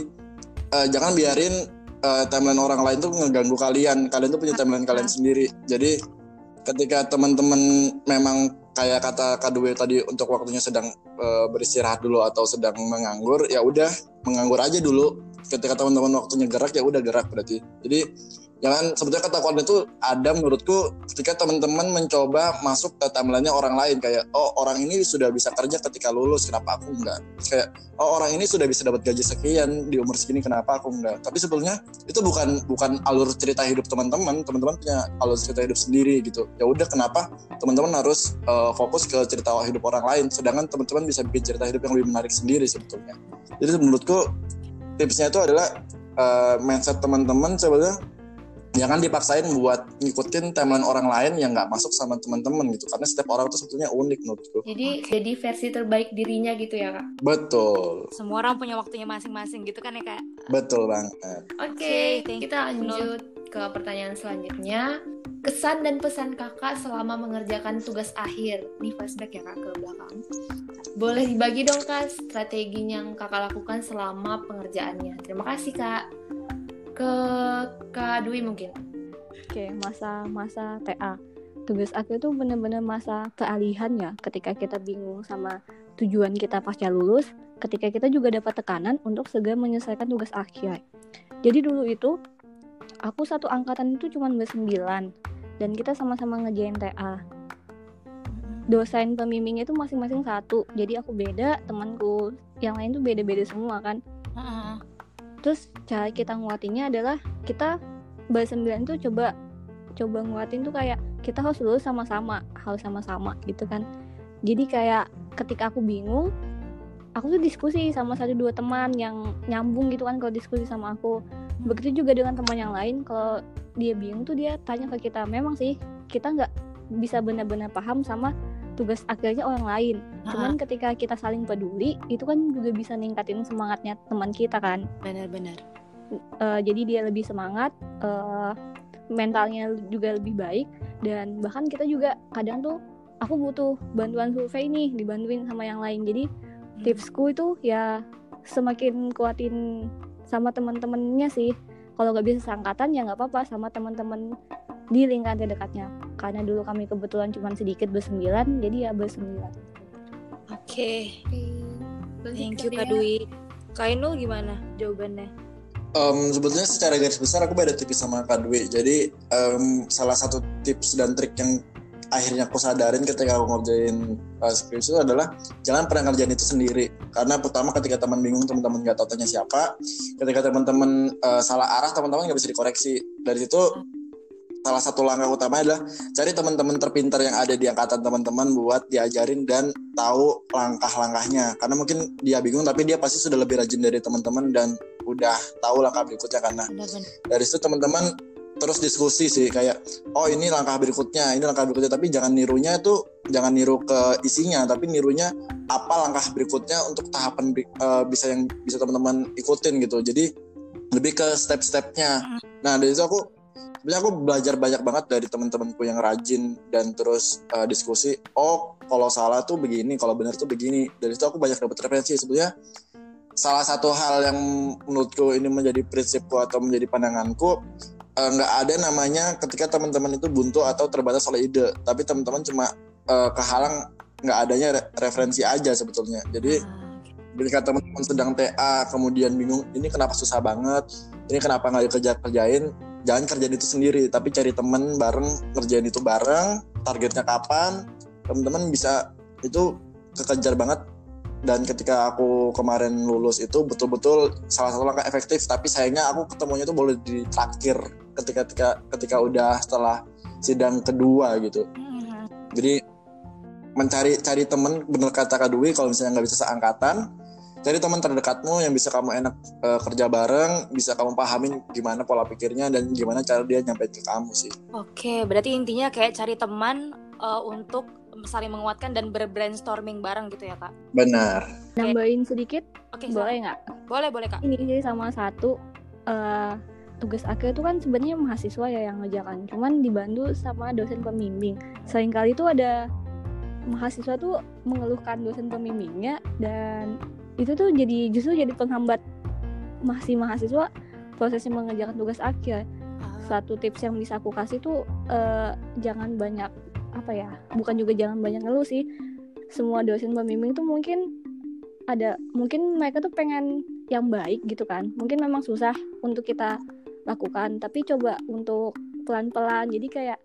uh, jangan biarin uh, timeline orang lain tuh ngeganggu kalian. Kalian tuh punya timeline kalian sendiri. Jadi ketika teman-teman memang kayak kata Kadue tadi untuk waktunya sedang uh, beristirahat dulu atau sedang menganggur ya udah menganggur aja dulu ketika teman-teman waktunya gerak ya udah gerak berarti. Jadi jangan sebetulnya ketakuan itu ada menurutku ketika teman-teman mencoba masuk ke timelinenya orang lain. Kayak oh orang ini sudah bisa kerja ketika lulus kenapa aku enggak? Kayak oh orang ini sudah bisa dapat gaji sekian di umur segini kenapa aku enggak? Tapi sebetulnya itu bukan bukan alur cerita hidup teman-teman. Teman-teman punya alur cerita hidup sendiri gitu. Ya udah kenapa teman-teman harus uh, fokus ke cerita hidup orang lain? Sedangkan teman-teman bisa bikin cerita hidup yang lebih menarik sendiri sebetulnya. Jadi menurutku tipsnya itu adalah uh, mindset teman-teman sebetulnya jangan dipaksain buat ngikutin timeline orang lain yang nggak masuk sama teman-teman gitu. Karena setiap orang itu sebetulnya unik menurutku. Jadi jadi versi terbaik dirinya gitu ya kak? Betul. Semua orang punya waktunya masing-masing gitu kan ya kak? Betul banget. Oke okay, kita lanjut ke pertanyaan selanjutnya kesan dan pesan kakak selama mengerjakan tugas akhir nih flashback ya kak ke belakang boleh dibagi dong kak strategi yang kakak lakukan selama pengerjaannya terima kasih kak ke Kak Dwi mungkin. Oke, masa-masa TA. Tugas akhir itu benar-benar masa kealihan ya ketika kita bingung sama tujuan kita pasca lulus, ketika kita juga dapat tekanan untuk segera menyelesaikan tugas akhir. Jadi dulu itu aku satu angkatan itu cuma bersembilan dan kita sama-sama ngejain TA. Dosen pembimbingnya itu masing-masing satu, jadi aku beda, temanku yang lain tuh beda-beda semua kan? Terus cara kita nguatinnya adalah kita sembilan tuh coba coba nguatin tuh kayak kita harus lulus sama-sama harus sama-sama gitu kan? Jadi kayak ketika aku bingung aku tuh diskusi sama satu dua teman yang nyambung gitu kan kalau diskusi sama aku begitu juga dengan teman yang lain kalau dia bingung tuh dia tanya ke kita memang sih kita nggak bisa benar-benar paham sama tugas akhirnya orang lain. Cuman ketika kita saling peduli, itu kan juga bisa ningkatin semangatnya teman kita kan. Benar-benar. Uh, jadi dia lebih semangat, uh, mentalnya juga lebih baik, dan bahkan kita juga kadang tuh aku butuh bantuan survei nih dibantuin sama yang lain. Jadi. Tipsku itu ya semakin kuatin sama teman-temannya sih. Kalau nggak bisa seangkatan ya nggak apa-apa sama teman-teman di lingkaran terdekatnya. Karena dulu kami kebetulan cuma sedikit bersembilan jadi ya bersembilan. Oke. Okay. thank you Kak Dwi. Kainul gimana jawabannya? Um, sebetulnya secara garis besar aku beda tipis sama Kak Dwi. Jadi um, salah satu tips dan trik yang akhirnya aku sadarin ketika aku ngerjain uh, skripsi itu adalah jangan pernah ngerjain itu sendiri. Karena pertama ketika teman bingung teman-teman nggak tahu tanya siapa ketika teman-teman uh, salah arah teman-teman nggak bisa dikoreksi. Dari situ salah satu langkah utama adalah cari teman-teman terpintar yang ada di angkatan teman-teman buat diajarin dan tahu langkah-langkahnya. Karena mungkin dia bingung tapi dia pasti sudah lebih rajin dari teman-teman dan udah tahu langkah berikutnya karena dari situ teman-teman terus diskusi sih kayak oh ini langkah berikutnya ini langkah berikutnya. Tapi jangan nirunya itu jangan niru ke isinya tapi nirunya apa langkah berikutnya untuk tahapan uh, bisa yang bisa teman-teman ikutin gitu. Jadi lebih ke step-stepnya. Hmm. nah dari itu aku sebenarnya aku belajar banyak banget dari teman-temanku yang rajin dan terus uh, diskusi oh kalau salah tuh begini kalau benar tuh begini. Dari itu aku banyak dapat referensi. Sebenarnya salah satu hal yang menurutku ini menjadi prinsipku atau menjadi pandanganku eh, nggak ada namanya ketika teman-teman itu buntu atau terbatas oleh ide. Tapi teman-teman cuma eh, kehalang nggak adanya re- referensi aja sebetulnya. Jadi Ah, ketika teman-teman sedang TA kemudian bingung ini kenapa susah banget? Ini kenapa nggak dikerja kerjain jangan kerjain itu sendiri tapi cari temen bareng kerjain itu bareng targetnya kapan? Teman-teman bisa itu kekejar banget dan ketika aku kemarin lulus itu betul-betul salah satu langkah efektif. Tapi sayangnya aku ketemunya itu boleh di terakhir ketika ketika ketika udah setelah sidang kedua gitu. Hmm. jadi mencari cari temen bener kata Kak Dwi kalau misalnya nggak bisa seangkatan cari teman terdekatmu yang bisa kamu enak eh, kerja bareng bisa kamu pahamin gimana pola pikirnya dan gimana cara dia nyampe ke kamu sih. Oke, berarti intinya kayak cari teman uh, untuk saling menguatkan dan berbrainstorming bareng gitu ya kak? benar Nambahin sedikit, Oke, boleh nggak? boleh boleh kak. Ini sih sama satu eh, tugas akhir itu kan sebenarnya mahasiswa ya yang ngerjakan, cuman dibantu sama dosen pembimbing. Seringkali tuh ada mahasiswa tuh mengeluhkan dosen pembimbingnya dan itu tuh jadi justru jadi penghambat masih mahasiswa prosesnya mengerjakan tugas akhir. Ah, Satu tips yang bisa aku kasih tuh eh, jangan banyak apa ya, bukan juga jangan banyak ngeluh sih. Semua dosen pembimbing tuh mungkin ada mungkin mereka tuh pengen yang baik gitu kan. Mungkin memang susah untuk kita lakukan tapi coba untuk pelan-pelan. Jadi kayak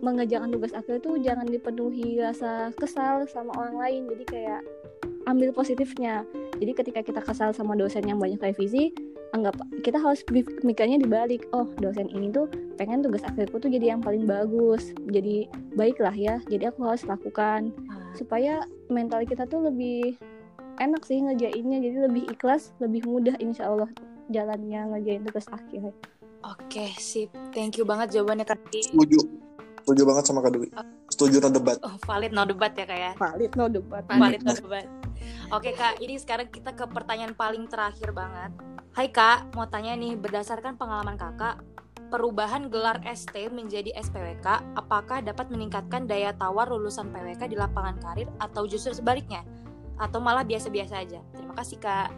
mengerjakan tugas akhir tuh jangan dipenuhi rasa kesal sama orang lain. Jadi kayak ambil positifnya. Jadi ketika kita kesal sama dosen yang banyak revisi anggap kita harus mikirnya dibalik oh dosen ini tuh pengen tugas akhirku tuh jadi yang paling bagus jadi baiklah ya jadi aku harus lakukan ah. supaya mental kita tuh lebih enak sih ngerjainnya jadi lebih ikhlas lebih mudah insya Allah jalannya ngerjain tugas akhir Oke, sip. Thank you banget jawabannya kak. setuju setuju banget sama Kak Dwi setuju no debat Oh, valid no debat ya kak ya? valid no debat Valid no debat. Oke kak, ini sekarang kita ke pertanyaan paling terakhir banget. Hai kak, mau tanya nih, berdasarkan pengalaman kakak, perubahan gelar ST menjadi SPWK, apakah dapat meningkatkan daya tawar lulusan PWK di lapangan karir atau justru sebaliknya? Atau malah biasa-biasa aja? Terima kasih kak.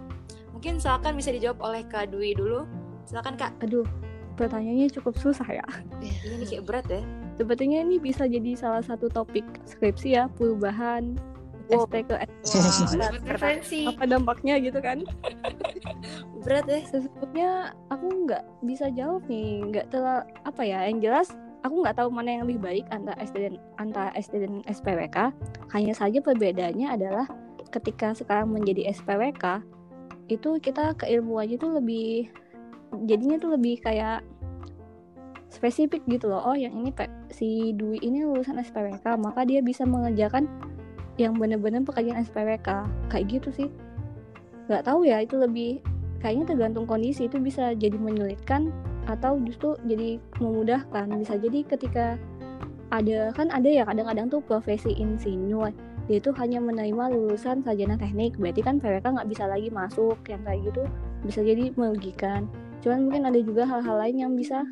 Mungkin silakan bisa dijawab oleh Kak Dwi dulu. Silakan kak. aduh pertanyaannya cukup susah ya Ini kayak berat ya. Sepertinya ini bisa jadi salah satu topik skripsi ya perubahan Wow. ST ke. Referensi. apa dampaknya gitu kan berat ya. sesungguhnya aku nggak bisa jawab nih nggak terlalu apa ya yang jelas aku nggak tahu mana yang lebih baik antara SD dan antara SD dan SPWK hanya saja perbedaannya adalah ketika sekarang menjadi SPWK itu kita keilmuannya tuh lebih jadinya tuh lebih kayak spesifik gitu loh oh yang ini si Dwi ini lulusan SPWK maka dia bisa mengerjakan yang bener-bener pekerjaan SPWK kayak gitu sih. Nggak tahu ya itu lebih kayaknya tergantung kondisi. Itu bisa jadi menyulitkan atau justru jadi memudahkan. Bisa jadi ketika ada kan ada ya kadang-kadang tuh profesi insinyur dia itu hanya menerima lulusan sarjana teknik. Berarti kan PWK nggak bisa lagi masuk yang kayak gitu. Bisa jadi merugikan. Cuman mungkin ada juga hal-hal lain yang bisa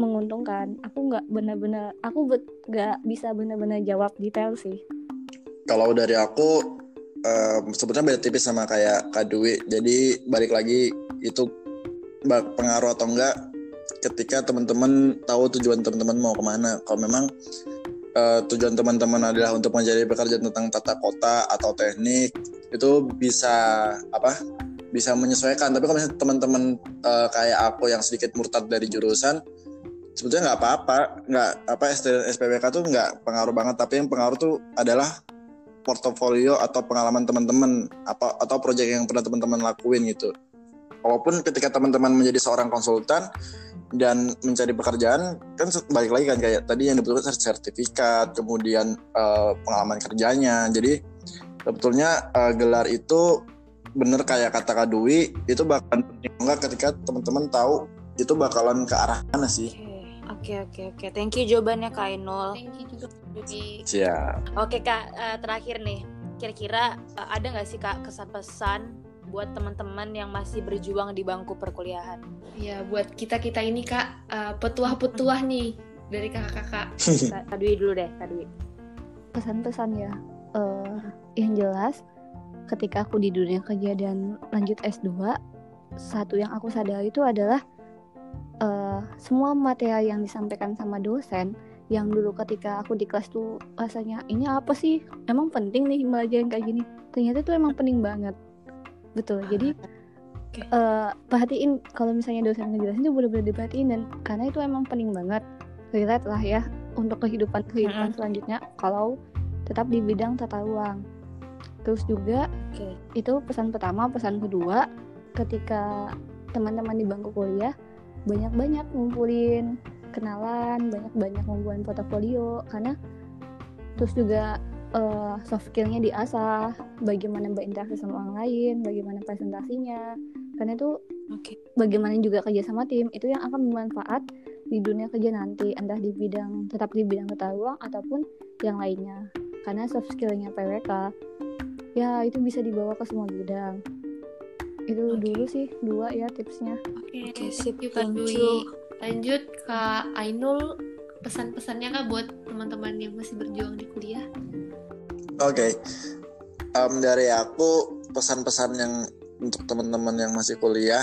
menguntungkan. Aku nggak benar-benar aku nggak bisa benar-benar jawab detail sih kalau dari aku eh, sebetulnya beda tipis sama kayak Kak Dwi. Jadi balik lagi itu pengaruh atau enggak ketika teman-teman tahu tujuan teman-teman mau ke mana. Kalau memang eh, tujuan teman-teman adalah untuk menjadi pekerja tentang tata kota atau teknik itu bisa apa bisa menyesuaikan. Tapi kalau misalnya teman-teman eh, kayak aku yang sedikit murtad dari jurusan sebetulnya nggak apa-apa. Nggak apa SPWK tuh nggak pengaruh banget. Tapi yang pengaruh tuh adalah portofolio atau pengalaman teman-teman apa atau proyek yang pernah teman-teman lakuin gitu. Walaupun ketika teman-teman menjadi seorang konsultan dan mencari pekerjaan kan balik lagi kan kayak tadi yang dibutuhkan sertifikat, kemudian eh, pengalaman kerjanya. Jadi sebetulnya eh, gelar itu bener kayak kata Kak Dwi itu bakalan penting banget ketika teman-teman tahu itu bakalan ke arah mana sih. Oke, oke, oke. Thank you jawabannya Kak Ainul. Thank you juga Siap. Oke kak, eh, terakhir nih, kira-kira eh, ada nggak sih kak kesan-pesan buat teman-teman yang masih berjuang di bangku perkuliahan? Ya buat kita kita ini kak eh, petuah-petuah nih dari kakak-kakak. Kak Dwi dulu deh, Kak Dwi. pesan-pesan ya Eh, yang jelas ketika aku di dunia kerja dan lanjut S2 satu yang aku sadari itu adalah uh, semua materi yang disampaikan sama dosen yang dulu ketika aku di kelas tuh rasanya ini apa sih emang penting nih belajar kayak gini ternyata itu emang penting banget betul jadi okay. uh, eh, perhatiin kalau misalnya dosen ngejelasin tuh bener-bener diperhatiin dan karena itu emang penting banget relate lah ya untuk kehidupan kehidupan mm-hmm. selanjutnya kalau tetap di bidang tata ruang terus juga okay. itu pesan pertama pesan kedua ketika teman-teman di bangku kuliah banyak-banyak ngumpulin kenalan banyak-banyak membuat portofolio karena terus juga uh, soft skillnya diasah bagaimana berinteraksi sama orang lain bagaimana presentasinya karena itu okay. bagaimana juga kerja sama tim itu yang akan bermanfaat di dunia kerja nanti entah di bidang tetap di bidang ketahuan ataupun yang lainnya. Karena soft skillnya PWK ya itu bisa dibawa ke semua bidang. Itu okay. dulu sih dua ya tipsnya. Oke okay, okay, sip thank you lanjut Kak Ainul pesan-pesannya kak buat teman-teman yang masih berjuang di kuliah? Oke. Okay. um, dari aku pesan-pesan yang untuk teman-teman yang masih kuliah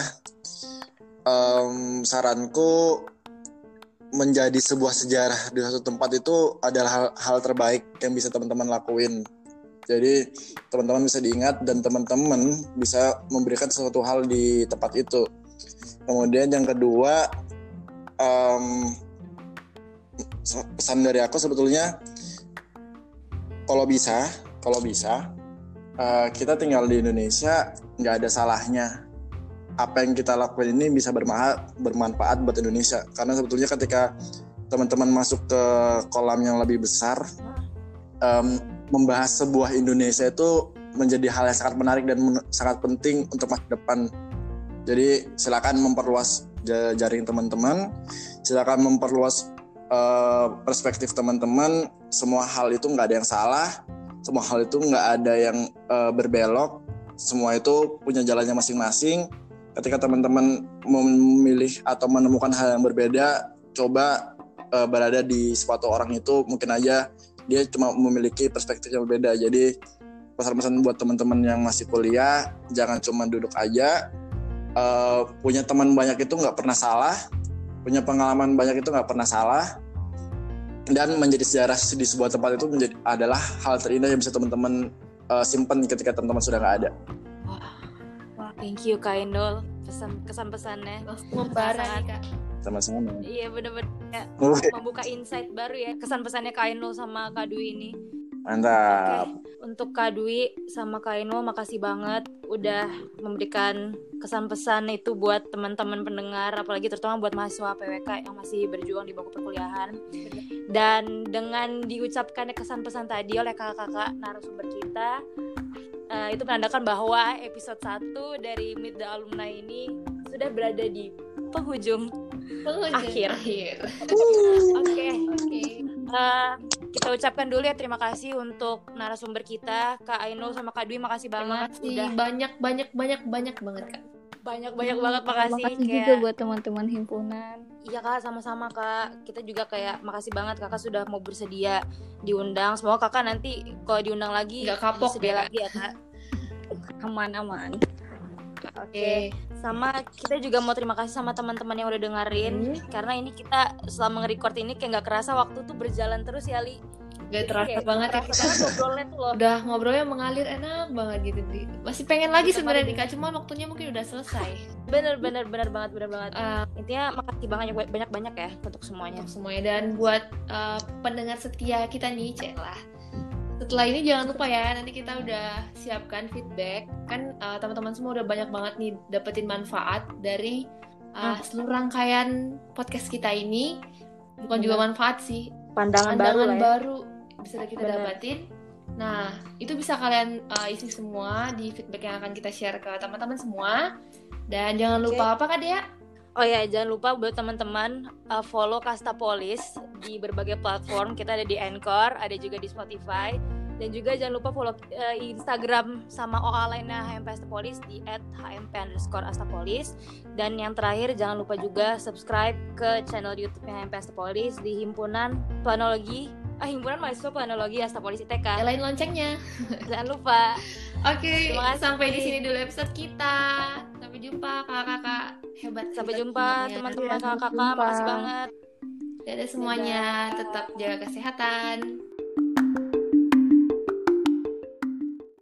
um, saranku menjadi sebuah sejarah di satu tempat itu adalah hal, hal terbaik yang bisa teman-teman lakuin. Jadi teman-teman bisa diingat dan teman-teman bisa memberikan sesuatu hal di tempat itu. Kemudian yang kedua um, pesan dari aku sebetulnya kalau bisa kalau bisa uh, kita tinggal di Indonesia nggak ada salahnya. Apa yang kita lakukan ini bisa bermanfaat buat Indonesia. Karena sebetulnya ketika teman-teman masuk ke kolam yang lebih besar um, membahas sebuah Indonesia itu menjadi hal yang sangat menarik dan sangat penting untuk masa depan. Jadi silakan memperluas jaring teman-teman. Silakan memperluas uh, perspektif teman-teman. Semua hal itu nggak ada yang salah. Semua hal itu nggak ada yang uh, berbelok. Semua itu punya jalannya masing-masing. Ketika teman-teman memilih atau menemukan hal yang berbeda coba uh, berada di suatu orang itu mungkin aja dia cuma memiliki perspektif yang berbeda. Jadi pesan-pesan buat teman-teman yang masih kuliah jangan cuma duduk aja uh, punya teman banyak itu nggak pernah salah punya pengalaman banyak itu nggak pernah salah dan menjadi sejarah di sebuah tempat itu menjadi adalah hal terindah yang bisa teman-teman uh, simpan ketika teman-teman sudah nggak ada. Wah, thank you Kak Indul pesan kesan pesannya. Membara nih Kak. Sama-sama. Iya benar-benar membuka insight baru ya kesan pesannya Kak Indul sama Kak Dwi ini. Mantap. Okay. Untuk Kak Dwi sama Kak Inul makasih banget udah memberikan kesan pesan itu buat teman-teman pendengar apalagi terutama buat mahasiswa PWK yang masih berjuang di bangku perkuliahan. Dan dengan diucapkan kesan pesan tadi oleh kakak-kakak narasumber kita uh, itu menandakan bahwa episode 1 dari Meet the Alumni ini sudah berada di penghujung, penghujung akhir. akhir. Oke. Okay. Okay. Uh, kita ucapkan dulu ya terima kasih untuk narasumber kita Kak Ainul sama Kak Dwi makasih banget kasih. udah banyak banyak banyak banyak banget Kak. Banyak banyak hmm, banget makasih makasih kayak... juga buat teman-teman himpunan. Iya kak sama-sama kak. Kita juga kayak makasih banget kakak sudah mau bersedia diundang. Semoga kakak nanti kalau diundang lagi nggak kapok ya lagi ya kak. Aman aman oke okay. sama kita juga mau terima kasih sama teman-teman yang udah dengerin hmm. karena ini kita selama nge-record ini kayak nggak kerasa waktu tuh berjalan terus ya Li Gak terasa kayak banget ya kita ngobrolnya tuh loh. Udah ngobrolnya mengalir enak banget gitu di. Masih pengen lagi sebenarnya nih Kak, cuman waktunya mungkin udah selesai. bener bener bener banget bener banget. Uh, Intinya makasih banget banyak banyak ya untuk semuanya. Untuk semuanya dan buat uh, pendengar setia kita nih, Cek lah setelah ini jangan lupa ya nanti kita udah siapkan feedback. Kan uh, teman-teman semua udah banyak banget nih dapetin manfaat dari uh, seluruh rangkaian podcast kita ini. Bukan juga manfaat sih. Pandangan, pandangan baru, ya. baru bisa kita Bener. dapatin nah itu bisa kalian uh, isi semua di feedback yang akan kita share ke teman-teman semua. Dan jangan lupa apa kak Dea Oh ya, jangan lupa buat teman-teman uh, follow Kasta Polis di berbagai platform. Kita ada di Anchor, ada juga di Spotify. Dan juga jangan lupa follow uh, Instagram sama OA lainnya HMP Astapolis di @hmp underscore Astapolis. Dan yang terakhir jangan lupa juga subscribe ke channel YouTube HMP Astapolis di Himpunan Planologi ah, himpunan mahasiswa planologi Asta Polisi TK. Nyalain loncengnya. Jangan lupa. Oke, kasih. sampai di sini dulu episode kita. Sampai jumpa kakak-kakak hebat. Sampai hebat jumpa teman-teman Iya, kakak-kakak. jumpa. Makasih banget. Dadah semuanya, tetap jaga kesehatan.